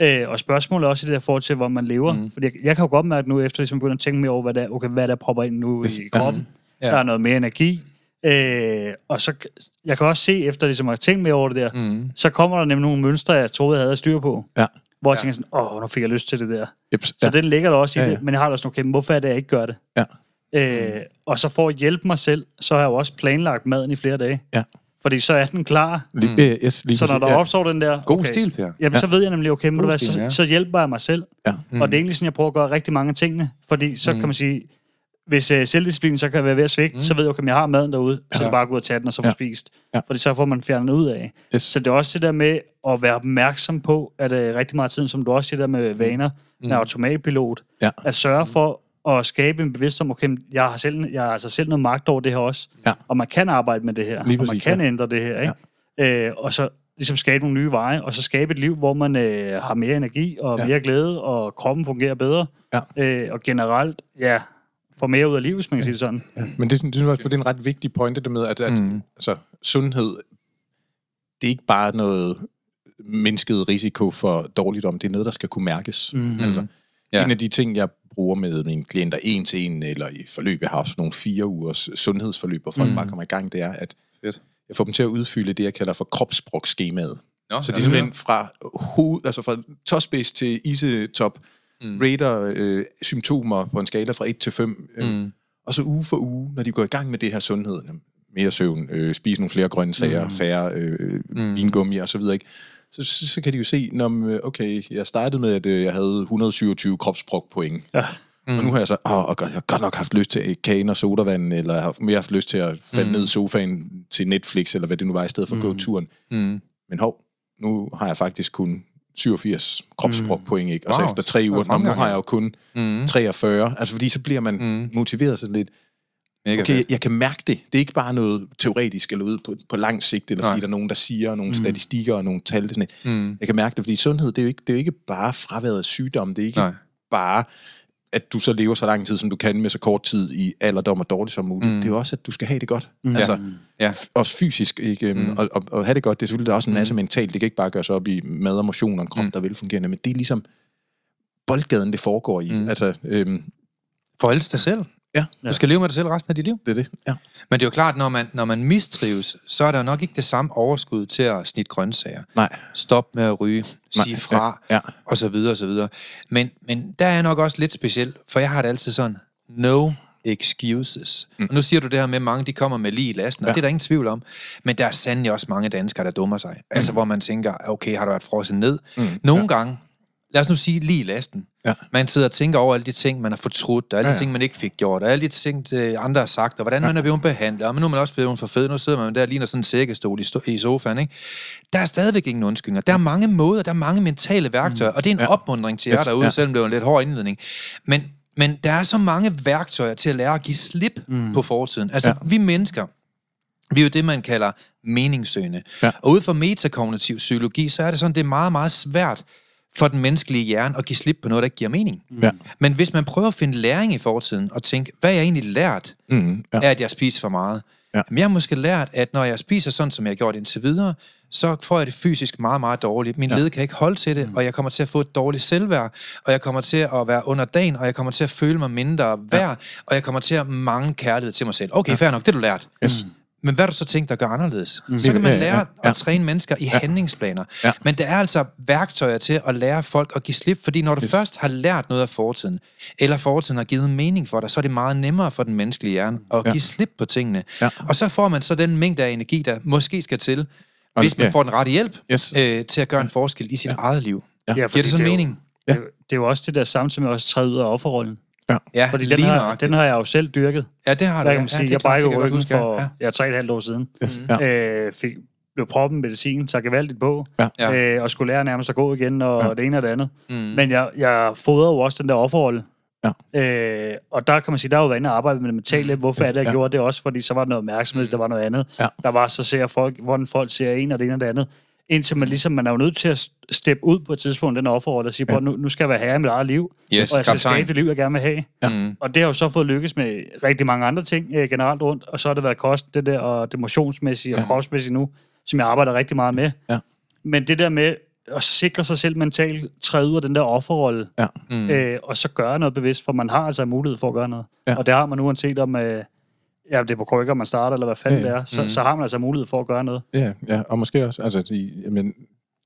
Ja. Øh, og spørgsmålet er også i det der forhold til, hvor man lever. Mm. Fordi jeg, jeg kan jo godt mærke nu, efter ligesom begynder at tænke mere over, hvad der, okay, hvad der popper ind nu i kroppen. Ja. Der er noget mere energi. Øh, og så, jeg kan også se, efter ligesom at tænke mere over det der, Mm. så kommer der nemlig nogle mønstre, jeg troede, jeg havde styr på. Ja. Hvor jeg tænker sådan, åh, nu fik jeg lyst til det der. Yep. Så den ligger der også i Ja, det, ja. men jeg har da også, okay, men hvorfor er det, jeg ikke gør det? Ja. Øh, og så for at hjælpe mig selv, så har jeg jo også planlagt maden i flere dage. Ja. Fordi så er den klar. Lige, mm. yes, lige Så når der ja. opstår den der... God okay, stil, Per. Jamen, så ved jeg nemlig, okay, må God du være, stil, så, ja. så hjælper jeg mig selv. Ja. Mm. Og det er egentlig sådan, jeg prøver at gøre rigtig mange af tingene. Fordi så mm. kan man sige, hvis uh, selvdisciplin så kan være ved at svigte, mm. så ved jeg, okay, om jeg har maden derude, så Ja. bare at gå ud og tage den, og så få Ja. spist. Ja. Fordi så får man fjernet ud af. Yes. Så det er også det der med at være opmærksom på, at uh, rigtig meget tiden, som du også siger der med vaner, mm. med automatpilot, Ja. at sørge for at skabe en bevidsthed om, okay, jeg har, selv, jeg har altså selv noget magt over det her også, Ja. og man kan arbejde med det her, Lige og man præcis, kan ja. ændre det her, ikke? Ja. Øh, og så ligesom skabe nogle nye veje, og så skabe et liv, hvor man øh, har mere energi og Ja. mere glæde, og kroppen fungerer bedre, Ja. øh, og generelt, ja, får mere ud af livet, hvis man kan sige det sådan. Men det, det, synes jeg, det er en ret vigtig pointe, det med, at, at Mm. altså, sundhed, det er ikke bare noget mindsket risiko for dårligdom, det er noget, der skal kunne mærkes. Mm. Altså, Ja. ja. En af de ting, jeg bruger med mine klienter en til en, eller i forløb, jeg har også nogle fire ugers sundhedsforløb, hvor folk mm. bare kommer i gang, det er, at Fedt. jeg får dem til at udfylde det, jeg kalder for kropssprogskemaet. Nå, Så det ja, er simpelthen fra, hoved, altså fra tåspids til isetop, mm. rater øh, symptomer på en skala fra 1 til 5. Øh, mm. Og så uge for uge, når de går i gang med det her sundhed, mere søvn, øh, spise nogle flere grøntsager, mm. færre øh, mm. vingummi og så videre, ikke? Så, så, så kan de jo se, når, okay, jeg startede med, at øh, jeg havde 127 kropsprogpoint. Ja. Mm. Og nu har jeg så, åh, og jeg har godt nok haft lyst til kagen og sodavand, eller jeg har mere haft lyst til at falde mm. ned i sofaen til Netflix, eller hvad det nu var, i stedet for at mm. gå turen. Mm. Men hov, nu har jeg faktisk kun 87 kropsprogpoint, ikke? Og så wow. efter tre uger, nu har jeg jo kun mm. 43. Altså, fordi så bliver man mm. motiveret sådan lidt. Mega okay, jeg, jeg kan mærke det. Det er ikke bare noget teoretisk eller ude på, på lang sigt, eller fordi Nej. der er nogen, der siger nogle mm. statistikker og nogle tal. Sådan mm. Jeg kan mærke det, fordi sundhed, det er jo ikke, det er jo ikke bare fraværet af sygdom. Det er ikke Nej. bare at du så lever så lang tid, som du kan med så kort tid i alderdom og dårligt som muligt. Mm. Det er jo også, at du skal have det godt. Mm. Altså, ja. også fysisk. Ikke? Mm. Og, og, og have det godt, det er selvfølgelig også en masse mm. mentalt. Det kan ikke bare gøres op i mad og motion og en krop, mm. der er velfungerende, men det er ligesom boldgaden, det foregår i. Mm. Altså, øhm, For alle dig selv. Ja. Du skal leve med dig selv resten af dit liv. Det er det, ja. Men det er jo klart, når man, når man mistrives, så er der jo nok ikke det samme overskud til at snitte grøntsager. Nej. Stop med at ryge, sige fra, ja, ja. og så videre, og så videre. Men, men der er nok også lidt specielt, for jeg har det altid sådan, no excuses. Mm. Og nu siger du det her med, at mange de kommer med lige i lasten, ja. og det er der ingen tvivl om. Men der er sandelig også mange danskere, der dummer sig. Altså, mm. Altså, hvor man tænker, okay, har du været frosset ned? Mm. Nogle ja. gange, lad os nu sige lige lasten. Ja. Man sidder og tænker over alle de ting, man har fortrudt, og alle ja, ja. de ting, man ikke fik gjort, og alle de ting, andre har sagt, og hvordan ja. man er blevet behandlet, og nu er man også blevet for fed, nu sidder man der ligner sådan en sækkestol i, i sofaen, ikke? Der er stadigvæk ingen undskyldninger. Der er mange måder, der er mange mentale værktøjer, mm. og det er en ja. opmundring til jer yes. derude, ja. selvom det var en lidt hård indledning. Men, men der er så mange værktøjer til at lære at give slip mm. på fortiden. Altså, ja. vi mennesker, vi er jo det, man kalder meningssøgende. Ja. Og ud fra metakognitiv psykologi, så er det sådan, det er meget, meget svært for den menneskelige hjerne at give slip på noget, der ikke giver mening. Ja. Men hvis man prøver at finde læring i fortiden, og tænke, hvad jeg egentlig lært mm, ja. af, at jeg spiser for meget? Ja. Men jeg har måske lært, at når jeg spiser sådan, som jeg har gjort indtil videre, så får jeg det fysisk meget, meget dårligt. Min ja. led kan ikke holde til det, mm. og jeg kommer til at få et dårligt selvværd, og jeg kommer til at være under dagen, og jeg kommer til at føle mig mindre værd, ja. og jeg kommer til at mange kærlighed til mig selv. Okay, ja. fair nok, det du lært. Yes. Mm. Men hvad har du så tænkt dig at gøre anderledes? Mm. Så kan man lære ja, ja. at træne mennesker i ja. handlingsplaner. Ja. Men der er altså værktøjer til at lære folk at give slip, fordi når du yes. først har lært noget af fortiden, eller fortiden har givet mening for dig, så er det meget nemmere for den menneskelige hjerne at ja. give slip på tingene. Ja. Og så får man så den mængde af energi, der måske skal til, hvis man ja. får den rette hjælp yes. øh, til at gøre en forskel i sit ja. eget liv. Ja. Giver det sådan mening? Ja. Det, det er jo også det der samtidig med at træde ud af offerrollen. Ja, ja Fordi den har, den har jeg jo selv dyrket. Ja, det har du. Jeg kan sige, ja, jeg brækkede ryggen for ja. ja, tre et halvt år siden. Yes. Ja. Øh, fik, blev proppen medicin, så gevaldigt på, ja. øh, og skulle lære nærmest at gå igen, og ja. det ene og det andet. Mm. Men jeg, jeg fodrer jo også den der offerrolle. Ja. Øh, og der kan man sige, der er jo været inde og arbejde med det mentale. Mm. Hvorfor er det, jeg ja. gjorde det også? Fordi så var der noget opmærksomhed, mm. der var noget andet. Ja. Der var, så ser folk, hvordan folk ser en og det ene og det andet indtil man ligesom, man er jo nødt til at steppe ud på et tidspunkt, den offerrolle, og sige, ja. nu, nu skal jeg være herre i mit eget liv, yes, og jeg skal skabe det liv, jeg gerne vil have. Ja. Mm. Og det har jo så fået lykkes med rigtig mange andre ting øh, generelt rundt, og så har det været kost, det der, og det motionsmæssige ja. og kropsmæssige nu, som jeg arbejder rigtig meget med. Ja. Men det der med at sikre sig selv mentalt, træde ud af den der offerrolle, ja. mm. øh, og så gøre noget bevidst, for man har altså mulighed for at gøre noget. Ja. Og det har man uanset om... Øh, ja, det er på krykker, man starter, eller hvad fanden ja, det er, så, mm. så har man altså mulighed for at gøre noget. Ja, ja og måske også, altså, de, jamen,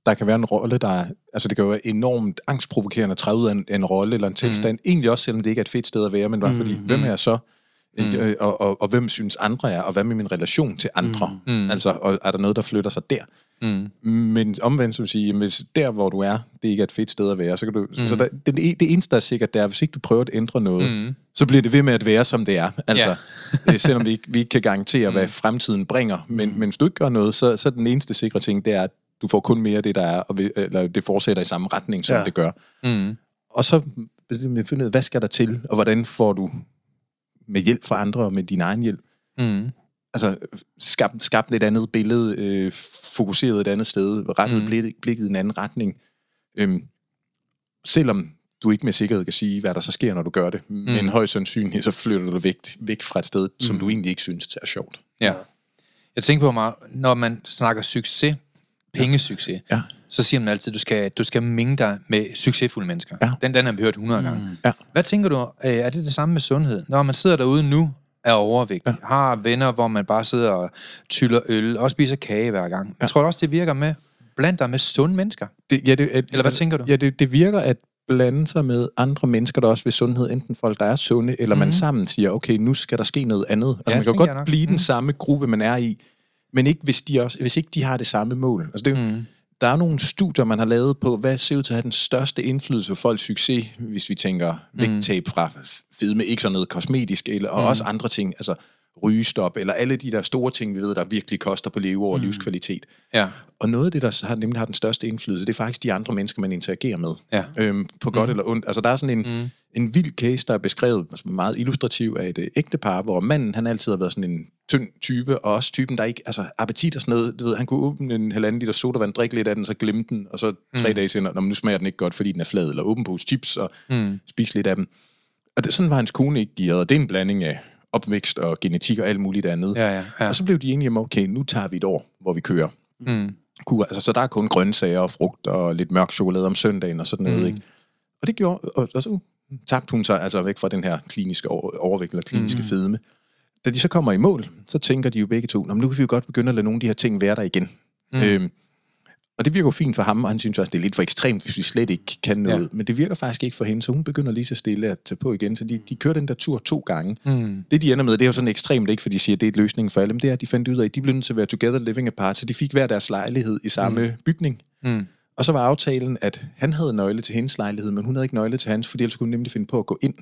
der kan være en rolle, der er, altså det kan jo være enormt angstprovokerende at træde ud af en, en rolle eller en tilstand, mm. egentlig også selvom det ikke er et fedt sted at være, men bare mm. fordi, hvem er jeg så? Mm. Ikke? Og, og, og hvem synes andre er, og hvad med min relation til andre? Mm. mm. Altså, og er der noget, der flytter sig der? Mm. Men omvendt, som sige, hvis der, hvor du er, det ikke er et fedt sted at være, så kan du... Mm. Så der, det, det eneste, der er sikkert, det er, hvis ikke du prøver at ændre noget, mm. så bliver det ved med at være, som det er. Altså, yeah. [LAUGHS] selvom vi ikke, vi ikke kan garantere, hvad mm. fremtiden bringer. Men, mm. men hvis du ikke gør noget, så, så den eneste sikre ting, det er, at du får kun mere af det, der er, og vi, eller det fortsætter i samme retning, som ja. det gør. Mm. Og så finde ud af, hvad skal der til, og hvordan får du med hjælp fra andre og med din egen hjælp, mm altså, skabt, skabt et andet billede, øh, fokuseret et andet sted, rettet mm. blikket, blikket i en anden retning. Øhm, selvom du ikke med sikkerhed kan sige, hvad der så sker, når du gør det, mm. men højst sandsynligt, så flytter du væk, væk fra et sted, mm. som du egentlig ikke synes er sjovt. Ja. Jeg tænker på mig, når man snakker succes, pengesucces, ja. så siger man altid, at du skal, du skal minge dig med succesfulde mennesker. Ja. Den, den har vi hørt 100 gange. Mm. Ja. Hvad tænker du, øh, er det det samme med sundhed? Når man sidder derude nu er overvægtig, ja. har venner, hvor man bare sidder og tyller øl, og spiser kage hver gang. Ja. Jeg tror også, det virker med blandt dig med sunde mennesker. Det, ja, det, at, Eller hvad tænker du? Ja, det, det virker, at blande sig med andre mennesker, der også vil sundhed, enten folk, der er sunde, eller mm. man mhm. sammen siger, okay, nu skal der ske noget andet. Altså, ja, man kan godt blive mm. den mhm. samme gruppe, man er i, men ikke hvis, de også, hvis ikke de har det samme mål. Altså, det, mm. Der er nogle studier, man har lavet på, hvad ser ud til at have den største indflydelse på folks succes, hvis vi tænker mm. vægttab fra fedme, ikke sådan noget kosmetisk, eller, og mm. også andre ting. Altså, rygestop, eller alle de der store ting, vi ved, der virkelig koster på leveår og mm. livskvalitet. Ja. Og noget af det, der har, nemlig har den største indflydelse, det er faktisk de andre mennesker, man interagerer med. Ja. Øhm, på godt mm. eller ondt. Altså der er sådan en, mm. en vild case, der er beskrevet altså meget illustrativ af et øh, ægtepar, hvor manden, han altid har været sådan en tynd type, og også typen, der ikke, altså appetit og sådan noget, du ved, han kunne åbne en halvanden liter sodavand, drikke lidt af den, så glemme den, og så tre mm. dage senere, når nu smager den ikke godt, fordi den er flad, eller åben på chips, og mm. spise lidt af dem. Og det, sådan var hans kone ikke gearet, og det er en blanding af opvækst og genetik og alt muligt andet. Ja, ja, ja. Og så blev de enige om, okay, nu tager vi et år, hvor vi kører. Mm. Altså, så der er kun grøntsager og frugt og lidt mørk chokolade om søndagen og sådan noget. Mm. Ikke? Og det gjorde, og, og så tabte hun sig altså væk fra den her kliniske overvægt eller kliniske mm. fedme. Da de så kommer i mål, så tænker de jo begge to, nu kan vi jo godt begynde at lade nogle af de her ting være der igen. Mm. Øhm, og det virker jo fint for ham, og han synes også, det er lidt for ekstremt, hvis vi slet ikke kan noget. Ja. Men det virker faktisk ikke for hende, så hun begynder lige så stille at tage på igen. Så de, de kører den der tur to gange. Mm. Det, de ender med, det er jo sådan ekstremt, ikke fordi de siger, det er et løsning for alle, men det er, at de fandt ud af, at de blev nødt til at være together living apart, så de fik hver deres lejlighed i samme mm. bygning. Mm. Og så var aftalen, at han havde nøgle til hendes lejlighed, men hun havde ikke nøgle til hans, fordi ellers kunne hun nemlig finde på at gå ind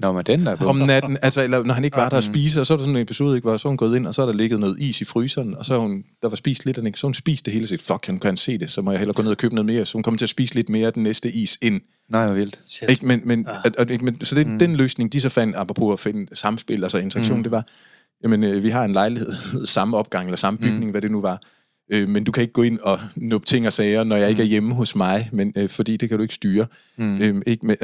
Nå, men den der Om natten, altså, eller når han ikke var der at spise, og så er der sådan en episode, ikke, hvor så hun gået ind, og så er der ligget noget is i fryseren, og så hun, der var spist lidt, og ikke, så hun spiste det hele, og fuck, han kan se det, så må jeg hellere gå ned og købe noget mere, så hun kommer til at spise lidt mere af den næste is ind. Nej, hvor vildt. Ikke, men, men, ja. at, at, men, så det, mm. den løsning, de så fandt, apropos at finde samspil, altså interaktion, mm. det var, jamen, øh, vi har en lejlighed, [LAUGHS] samme opgang, eller samme bygning, mm. hvad det nu var, Øh, men du kan ikke gå ind og nuppe ting og sager, når jeg ikke er mm. hjemme hos mig, men, øh, fordi det kan du ikke styre. Mm. Øh, ikke med,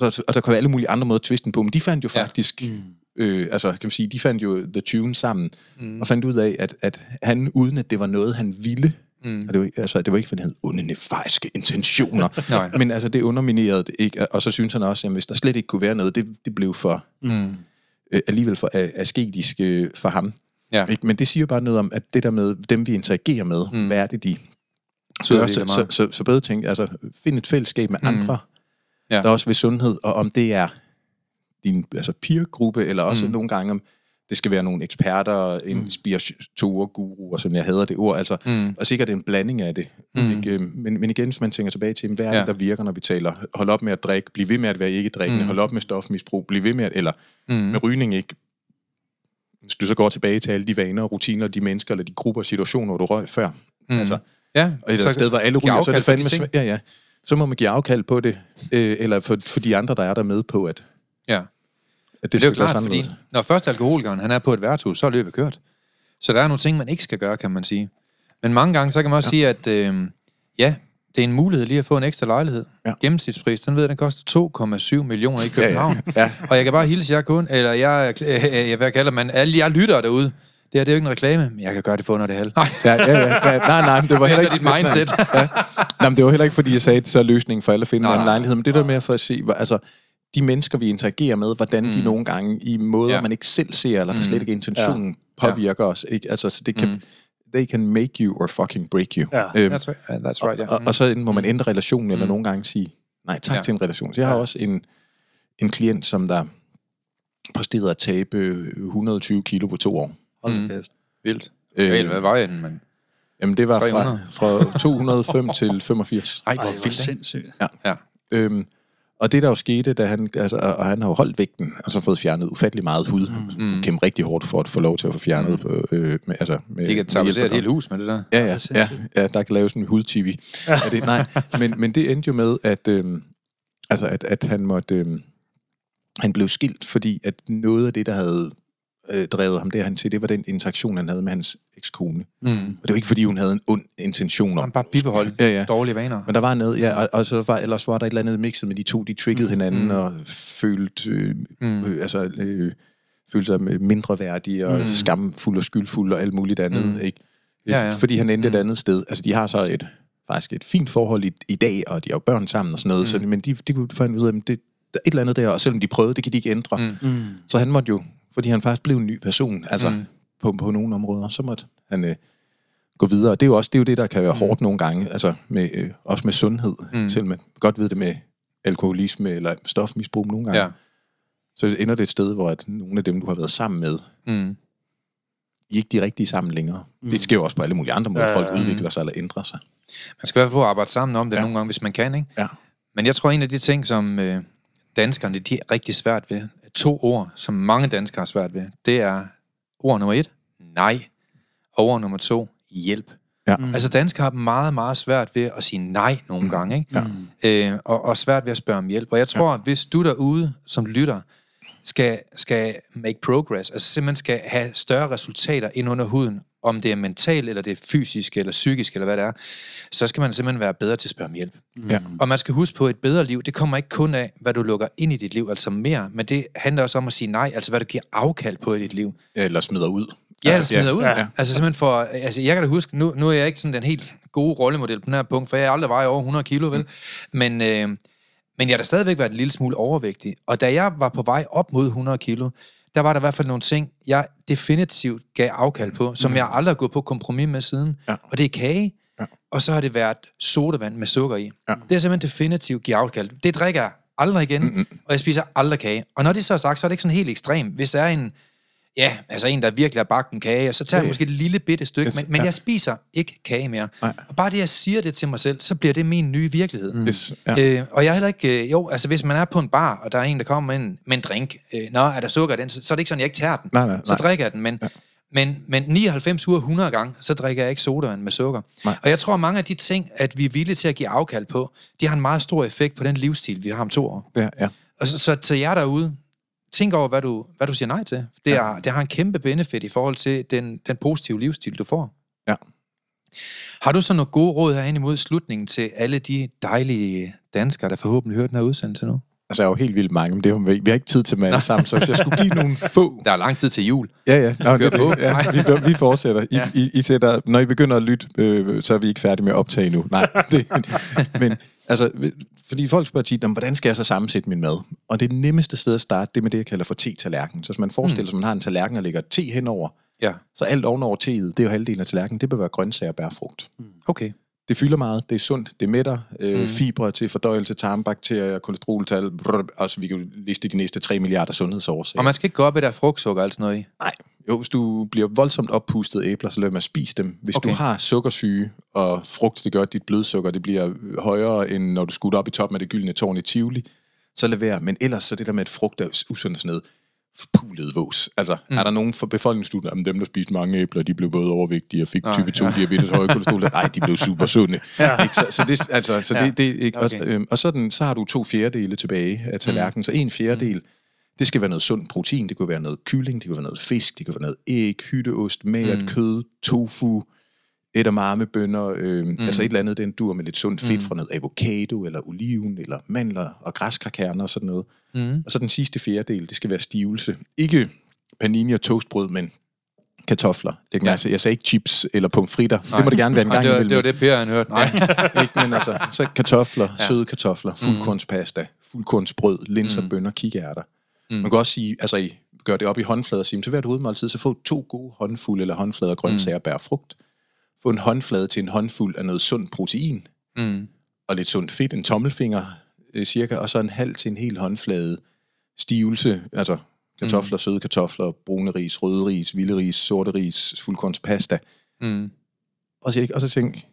og, og der kan være alle mulige andre måder at twiste på, men de fandt jo faktisk... Ja. Mm. Øh, altså, kan man sige, de fandt jo The Tune sammen, mm. og fandt ud af, at, at han, uden at det var noget, han ville, Mm. Og det, var, altså, det var ikke, fordi han havde onde intentioner, [LAUGHS] men altså, det underminerede det ikke. Og så synes han også, at hvis der slet ikke kunne være noget, det, det blev for mm. øh, alligevel for asketisk øh, for ham. Ja. Ikke? Men det siger bare noget om, at det der med dem, vi interagerer med, mm. hvad er det, de så, så, så, så, så bedre tænke, altså find et fællesskab med mm. andre, ja. der også vil sundhed, og om det er din altså peer-gruppe, eller også mm. nogle gange, om det skal være nogle eksperter, mm. inspiratorer, guruer, som jeg hader det ord, altså, mm. og sikkert en blanding af det. Mm. Ikke? Men, men igen, hvis man tænker tilbage til, hvad er det, ja. der virker, når vi taler, hold op med at drikke, bliv ved med at være ikke drikkende, mm. hold op med stofmisbrug, bliv ved med at, eller mm. med rygning ikke, hvis du så går tilbage til alle de vaner, rutiner, de mennesker eller de grupper og situationer, hvor du røg før. Mm. Altså, ja, og et sted, hvor alle ryger, så er det fandme svært. Ja, ja. Så må man give afkald på det, øh, eller for, for de andre, der er der med på, at, ja. at det, det er jo klart, fordi når først alkoholikeren han er på et værtshus, så er løbet kørt. Så der er nogle ting, man ikke skal gøre, kan man sige. Men mange gange, så kan man også ja. sige, at øh, ja, det er en mulighed lige at få en ekstra lejlighed. Ja. Gennemsnitspris, den ved jeg, den koster 2,7 millioner i København. ja, ja. Ja. Og jeg kan bare hilse jer kun, eller jeg, [LAUGHS] jeg, hvad kalder man, alle jer lyttere derude. Det her det er jo ikke en reklame, men jeg kan gøre det for under det halv. Nej. Ja, ja, ja, ja. Nej, nej, det var heller ikke... dit mindset. [LAUGHS] ja. Nej, men det var heller ikke, fordi jeg sagde, at så er løsningen for alle at finde nej, en lejlighed. Men det der med for at se, altså, de mennesker, vi interagerer med, hvordan mm. de nogle gange i måder, ja. man ikke selv ser, eller mm. slet ikke intentionen ja. påvirker ja. os. Ikke? Altså, så det kan, mm they can make you or fucking break you. Ja, øhm, that's right. Yeah, that's right yeah. og, og, og så må man ændre relationen, mm. eller nogle gange sige nej tak ja. til en relation. Så jeg har ja. også en, en klient, som der præsterede at tabe 120 kilo på to år. Hold mm. kæft. Vildt. Øh, hvad var den, men... Jamen, det var fra, fra 205 til 85. Ej, hvor vildt. sindssygt. Ja. ja. Øhm, og det der jo skete, da han, altså, og han har jo holdt vægten, altså fået fjernet ufattelig meget hud, mm. kæmpe rigtig hårdt for at få lov til at få fjernet. Mm. På, øh, med, altså, med, det kan tabuisere et helt hus med det der. Ja, ja, ja, ja der kan laves en hud-tv. ja, det, nej, men, men det endte jo med, at, øh, altså, at, at han måtte... Øh, han blev skilt, fordi at noget af det, der havde øh, drevet ham derhen til, det var den interaktion, han havde med hans ekskone. Mm. Og det var ikke, fordi hun havde en ond intention. Han bare bibeholdt ja, ja. dårlige vaner. Men der var noget, ja, og, og så var, ellers var der et eller andet mixet med de to, de triggede mm. hinanden mm. og følte, øh, mm. øh, altså, øh, følte sig mindre værdige og mm. skamfuld og skyldfuld og alt muligt andet. Mm. Ikke? Ja, ja. Fordi han endte mm. et andet sted. Altså, de har så et faktisk et fint forhold i, i dag, og de har jo børn sammen og sådan noget, mm. så, men de, de kunne finde ud af, at det, der er et eller andet der, og selvom de prøvede, det kan de ikke ændre. Mm. Mm. Så han måtte jo fordi han faktisk blev en ny person, altså mm. på, på nogle områder, så måtte han øh, gå videre. Det er jo også det, er jo det der kan være mm. hårdt nogle gange, altså med, øh, også med sundhed, mm. selvom man godt ved det med alkoholisme eller stofmisbrug nogle gange, ja. så ender det et sted, hvor at nogle af dem, du har været sammen med, mm. I ikke de rigtige sammen længere. Mm. Det sker jo også på alle mulige andre måder. Ja, Folk udvikler sig eller ændrer sig. Man skal i hvert fald arbejde sammen om det ja. nogle gange, hvis man kan, ikke? Ja. Men jeg tror, en af de ting, som øh, danskerne de er rigtig svært ved, to ord, som mange danskere har svært ved, det er ord nummer et, nej, og ord nummer to, hjælp. Ja. Mm. Altså danskere har meget, meget svært ved at sige nej nogle mm. gange, ikke? Ja. Øh, og, og svært ved at spørge om hjælp. Og jeg tror, ja. hvis du derude, som lytter, skal, skal make progress, altså simpelthen skal have større resultater ind under huden, om det er mentalt, eller det er fysisk, eller psykisk, eller hvad det er, så skal man simpelthen være bedre til at spørge om hjælp. Ja. Og man skal huske på, at et bedre liv, det kommer ikke kun af, hvad du lukker ind i dit liv, altså mere, men det handler også om at sige nej, altså hvad du giver afkald på i dit liv. Eller smider ud. Ja, altså, smider ja. ud. Ja. Altså simpelthen for, altså jeg kan da huske, nu, nu er jeg ikke sådan den helt gode rollemodel på den her punkt, for jeg har aldrig vejet over 100 kilo, vel? Mm. Men, øh, men jeg har da stadigvæk været en lille smule overvægtig. Og da jeg var på vej op mod 100 kilo, der var der i hvert fald nogle ting, jeg definitivt gav afkald på, som mm. jeg aldrig har gået på kompromis med siden. Ja. Og det er kage, ja. og så har det været sodavand med sukker i. Ja. Det er simpelthen definitivt give afkald. Det drikker jeg aldrig igen, mm-hmm. og jeg spiser aldrig kage. Og når det så er sagt, så er det ikke sådan helt ekstremt. Hvis der er en, Ja, altså en, der virkelig har bagt en kage, og så tager jeg måske et lille bitte stykke, men, men jeg spiser ikke kage mere. Nej. Og bare det, jeg siger det til mig selv, så bliver det min nye virkelighed. Mm. Yes, ja. øh, og jeg er heller ikke... Øh, jo, altså hvis man er på en bar, og der er en, der kommer med en, med en drink, øh, nå, er der sukker i den, så, så er det ikke sådan, jeg ikke tager den. Nej, nej, nej. Så drikker jeg den, men... Ja. Men, men 99 uger 100 gange, så drikker jeg ikke sodavand med sukker. Nej. Og jeg tror, at mange af de ting, at vi er villige til at give afkald på, de har en meget stor effekt på den livsstil, vi har om to år. Ja, ja. Og så, så til jer derude, tænk over, hvad du, hvad du siger nej til. Det, er, ja. det har en kæmpe benefit i forhold til den, den positive livsstil, du får. Ja. Har du så nogle gode råd herhen imod slutningen til alle de dejlige danskere, der forhåbentlig hører den her udsendelse nu? Altså, jeg er jo helt vildt mange, men det er, vi har ikke tid til med sammen, så hvis jeg skulle give nogle få... [LAUGHS] Der er lang tid til jul. Ja, ja. Nå, det, på. ja vi, vi fortsætter. I, ja. I, I sætter, når I begynder at lytte, øh, så er vi ikke færdige med at optage nu. Nej, det, men altså, fordi folk spørger tit, hvordan skal jeg så sammensætte min mad? Og det nemmeste sted at starte, det er med det, jeg kalder for te-tallerken. Så hvis man forestiller sig, mm. at man har en tallerken, og lægger te henover, ja. så alt ovenover teet, det er jo halvdelen af tallerkenen, det bør være grøntsager og bærfrugt. Mm. Okay. Det fylder meget, det er sundt, det mætter, øh, mm. fibre til fordøjelse, tarmbakterier, kolesteroltal, brrr, altså vi kan liste de næste 3 milliarder sundhedsårsager. Og man skal ikke gå op i der frugtsukker og sådan noget i? Nej, jo, hvis du bliver voldsomt oppustet æbler, så lad mig spise dem. Hvis okay. du har sukkersyge, og frugt, det gør, at dit blodsukker det bliver højere, end når du skutter op i toppen af det gyldne tårn i Tivoli, så lad være. Men ellers så det der med, at frugt er usundt sådan noget, forpulet vås. Altså, mm. er der nogen for befolkningsstudier, om dem, der spiste mange æbler, de blev både overvægtige og fik Nej, type 2 ja. diabetes, høje kolesterol? [LAUGHS] Nej, de blev super sunde. ja. ikke? Så, så, det, altså, så ja. det, det, ikke? Okay. Og, øhm, og sådan, så har du to fjerdedele tilbage af tallerkenen. Mm. Så en fjerdedel, mm. Det skal være noget sundt protein, det kunne være noget kylling, det kunne være noget fisk, det kunne være noget æg, hytteost, magert mm. kød, tofu, edamame, bønner, øh, mm. altså et eller andet, den dur med lidt sundt fedt mm. fra noget avocado, eller oliven, eller mandler og græskarkerner og sådan noget. Mm. Og så den sidste fjerdedel, det skal være stivelse. Ikke panini og toastbrød, men kartofler. Det kan ja. altså, jeg sagde ikke chips eller pomfritter. Nej. Det må det gerne være en gang det var, imellem. Det var det, Per han hørte. Nej. Ja, [LAUGHS] ikke, men altså, så kartofler, ja. søde kartofler, fuldkornspasta, fuldkornsbrød, linser, mm. bønner, kikærter. Mm. Man kan også sige, altså I gør det op i håndflader og sige, til hvert hovedmåltid, så få to gode håndfulde eller håndflader grøntsager, mm. bær frugt få en håndflade til en håndfuld af noget sundt protein, mm. og lidt sundt fedt, en tommelfinger øh, cirka, og så en halv til en hel håndflade stivelse, altså kartofler, mm. søde kartofler, brune ris, røde ris, vilde ris, sorte ris, fuldkornspasta. Mm. Og, så, og så tænk,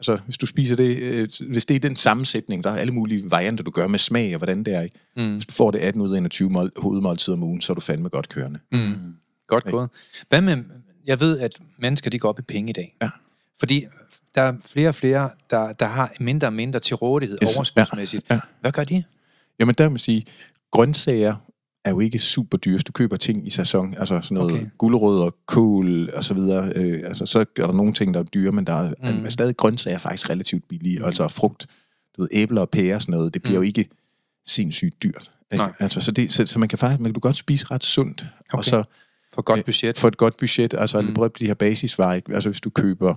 altså hvis du spiser det, øh, hvis det er den sammensætning, der er alle mulige varianter, du gør med smag og hvordan det er, ikke? Mm. hvis du får det 18 ud af 21 mål, hovedmåltider om ugen, så er du fandme godt kørende. Mm. Godt gået. Hvad med, jeg ved, at mennesker de går op i penge i dag. Ja. Fordi der er flere og flere, der, der har mindre og mindre til rådighed yes. overskudsmæssigt. Ja. Ja. Hvad gør de? Jamen der vil sige, grøntsager er jo ikke super dyre, hvis du køber ting i sæson, altså sådan noget okay. gulerødder, kål og så videre, øh, altså så er der nogle ting, der er dyre, men der er, mm. er stadig grøntsager faktisk relativt billige, mm. altså frugt, du ved, æbler og pærer og sådan noget, det bliver mm. jo ikke sindssygt dyrt. Ikke? Altså, så, det, så, så, man kan faktisk, man kan du godt spise ret sundt, okay. og så for et godt budget. For et godt budget, altså mm. prøv de her basisvarer, altså hvis du køber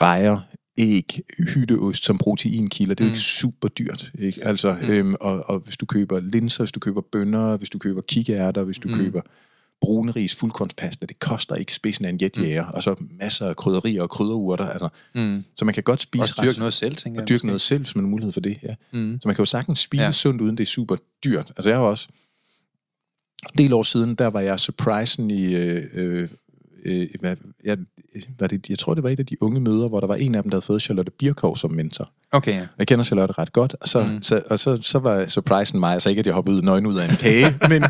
rejer, æg, hytteost som proteinkilder, det er jo mm. ikke super dyrt. Ikke? Altså, mm. øhm, og, og hvis du køber linser, hvis du køber bønner, hvis du køber kikærter, hvis du mm. køber brune ris, fuldkornspasta, det koster ikke spidsen af en jetjæger, mm. og så masser af krydderier og krydderurter. Altså. Mm. Så man kan godt spise... Og dyrke noget selv, tænker jeg. Og dyrke noget selv, hvis man har mulighed for det, ja. Mm. Så man kan jo sagtens spise ja. sundt, uden det er super dyrt. Altså jeg har også... En del år siden, der var jeg surprisen i... Øh, øh, øh, hvad, jeg, var det, jeg tror, det var et af de unge møder, hvor der var en af dem, der havde fået Charlotte Birkov som mentor. Okay, ja. Jeg kender Charlotte ret godt, og så, mm. så, og så, så var surprisen mig, altså ikke, at jeg hoppede ud nøgen ud af en kage, men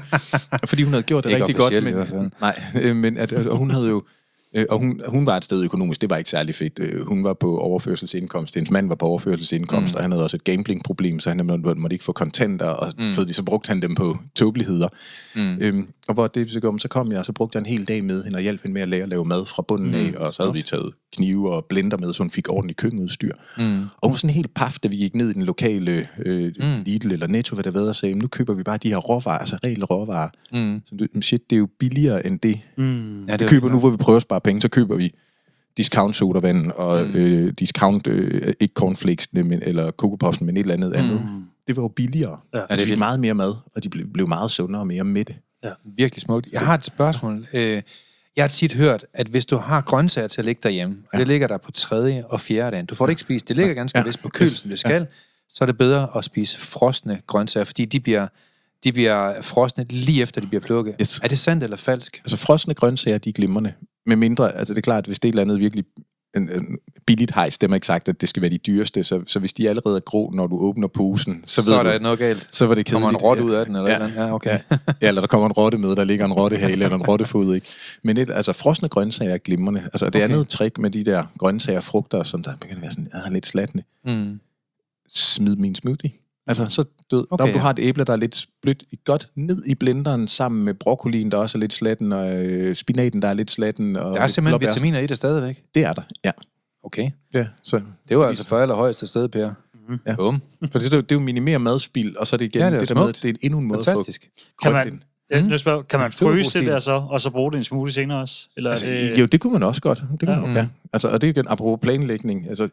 fordi hun havde gjort det rigtig godt. Men, nej, øh, men at, og hun havde jo Øh, og hun, hun var et sted økonomisk, det var ikke særlig fedt. Øh, hun var på overførselsindkomst, hendes mand var på overførselsindkomst, mm. og han havde også et gamblingproblem, så han måtte, måtte ikke få kontanter, og mm. fordi så brugte han dem på tåbeligheder. Mm. Øhm, og hvor det så kom, så kom jeg, og så brugte jeg en hel dag med hende, og hjalp hende med at lære at lave mad fra bunden mm. af, og så havde vi taget knive og blender med, så hun fik ordentligt køkkenudstyr. Mm. Og hun var sådan helt paf, da vi gik ned i den lokale øh, mm. Lidl eller Netto, hvad der ved, og sagde, nu køber vi bare de her råvarer, altså reelle råvarer. Mm. Så, shit, det er jo billigere end det. Mm. Ja, det vi køber nu, hvor vi prøver at spare penge, så køber vi discount sodavand og mm. øh, discount, øh, ikke cornflakes, men, eller Coco men et eller andet mm. andet. Det var jo billigere. Ja. Ja, det fik meget mere mad, og de blev, blev meget sundere og mere mætte. Ja. Virkelig smukt. Jeg har et spørgsmål. Øh, jeg har tit hørt, at hvis du har grøntsager til at ligge derhjemme, og ja. det ligger der på tredje og fjerde dagen, du får det ikke spist, det ligger ganske ja. vist på køl, som det skal, ja. så er det bedre at spise frosne grøntsager, fordi de bliver, de bliver frosne lige efter, de bliver plukket. Yes. Er det sandt eller falsk? Altså frosne grøntsager, de er glimrende. Med mindre, altså det er klart, at hvis det er et eller andet virkelig en, en billigt hejs, det er ikke sagt, at det skal være de dyreste, så, så hvis de allerede er grå, når du åbner posen, så, så ved er der du, noget galt. Så var det kedeligt. Kommer en rotte ud af den, eller ja, eller Ja, okay. ja. eller der kommer en rotte med, der ligger en rottehale eller en rottefod, ikke? Men et, altså, frosne grøntsager er glimrende. Altså, det okay. andet trick med de der grøntsager og frugter, som der begynder at være sådan, ah, lidt slatne. Mm. Smid min smoothie. Altså, så død. Okay, Når du ja. har et æble, der er lidt blødt, godt ned i blenderen sammen med broccolien, der også er lidt slatten, og øh, spinaten, der er lidt slatten. Og der er simpelthen blåbær. vitaminer i det stadigvæk? Det er der, ja. Okay. Ja, så... Det var altså for allerhøjeste sted, Per. Mm-hmm. Ja. Bum. For det, er jo, det er jo minimere madspil, og så er det igen ja, det, er det der med, det er endnu en måde Fantastisk. at få kan man, Ja, mm. spørger, kan man fryse det der så, og så bruge det en smule senere også? Eller altså, det... Jo, det kunne man også godt. Det kunne ja. Man, ja. Altså, og det er igen, apropos planlægning. Altså,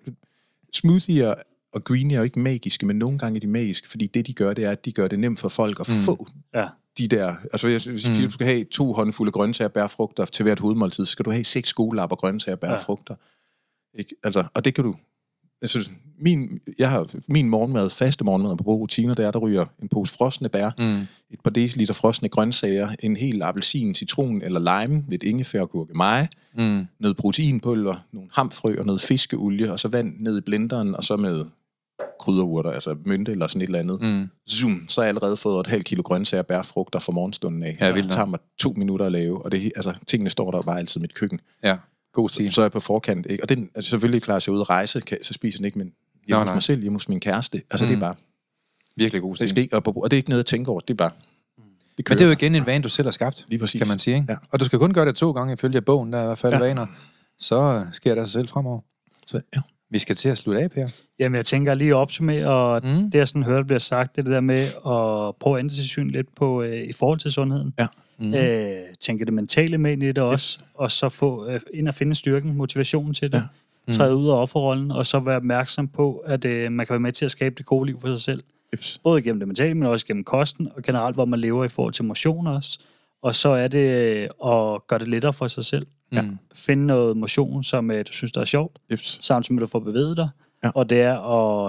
smoothier og greenie er jo ikke magiske, men nogle gange er de magiske, fordi det, de gør, det er, at de gør det nemt for folk at mm. få ja. de der... Altså, hvis, hvis mm. du skal have to håndfulde grøntsager og bærfrugter til hvert hovedmåltid, så skal du have seks skolelapper grøntsager og bærfrugter. Ja. Ikke? Altså, og det kan du... Altså, min, jeg har min morgenmad, faste morgenmad på rutiner, der er, der ryger en pose frosne bær, mm. et par deciliter frosne grøntsager, en hel appelsin, citron eller lime, lidt ingefær, gurke, mig, mm. noget proteinpulver, nogle hamfrø og noget fiskeolie, og så vand ned i blenderen, og så med krydderurter, altså mynte eller sådan et eller andet. Mm. Zoom, så har jeg allerede fået et halvt kilo grøntsager og bærfrugter fra morgenstunden af. Ja, det tager mig to minutter at lave, og det, altså, tingene står der bare altid i mit køkken. Ja. God stil. Så, så er jeg på forkant. Ikke? Og den, altså selvfølgelig klar, at jeg ud at rejse, kan, så spiser den ikke, men hjemme hos mig selv, hjemme hos min kæreste. Altså mm. det er mm. bare... Virkelig god stil. Det skal ikke, og, og det er ikke noget at tænke over, det er bare... Det Men det er jo igen en vane, du selv har skabt, Lige præcis. kan man sige. Ikke? Ja. Og du skal kun gøre det to gange ifølge bogen, der er i hvert fald ja. vaner. Så sker det sig selv fremover. Så, ja. Vi skal til at slutte af, Per. Jamen, jeg tænker lige at opsummere, og mm. det jeg sådan hørte bliver sagt, det, det der med at prøve at ændre sig syn lidt på øh, i forhold til sundheden. Ja. Mm. Øh, tænke det mentale med ind i det også, yes. og så få øh, ind og finde styrken, motivationen til det. Ja. Mm. Træde ud af offerrollen, og så være opmærksom på, at øh, man kan være med til at skabe det gode liv for sig selv. Yes. Både gennem det mentale, men også gennem kosten, og generelt, hvor man lever i forhold til motion også. Og så er det øh, at gøre det lettere for sig selv. Ja. Finde noget motion, som øh, du synes, der er sjovt, yes. samtidig med, at du får bevæget dig. Ja. Og det er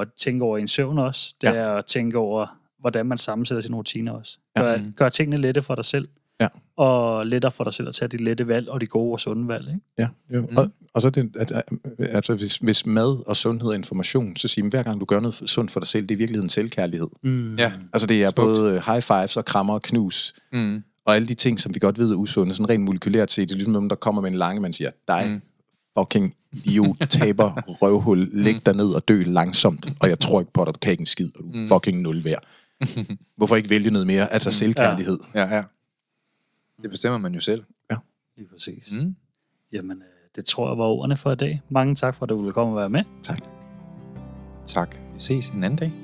at tænke over en søvn også. Det ja. er at tænke over, hvordan man sammensætter sine rutiner også. Gør, ja. gør tingene lette for dig selv. Ja. Og lettere for dig selv at tage de lette valg og de gode og sunde valg. Ikke? Ja, jo. Mm. Og, og så det, at, altså, hvis, hvis mad og sundhed og information, så siger hver gang du gør noget sundt for dig selv, det er i virkeligheden selvkærlighed. Mm. Ja. Altså det er Smukt. både high fives og krammer og knus. Mm. Og alle de ting, som vi godt ved er usunde, sådan rent molekylært set, det er ligesom der kommer med en lange, man siger, dig, mm. fucking idiot, taber, røvhul, læg dig ned og dø langsomt, og jeg tror ikke på dig, du kan ikke en skid, og du er mm. fucking nul værd. Hvorfor ikke vælge noget mere? Altså mm. selvkærlighed. Ja, ja. ja. Det bestemmer man jo selv. Ja. Lige præcis. Mm. Jamen, øh, det tror jeg var ordene for i dag. Mange tak for, at du ville komme og være med. Tak. Tak. Vi ses en anden dag.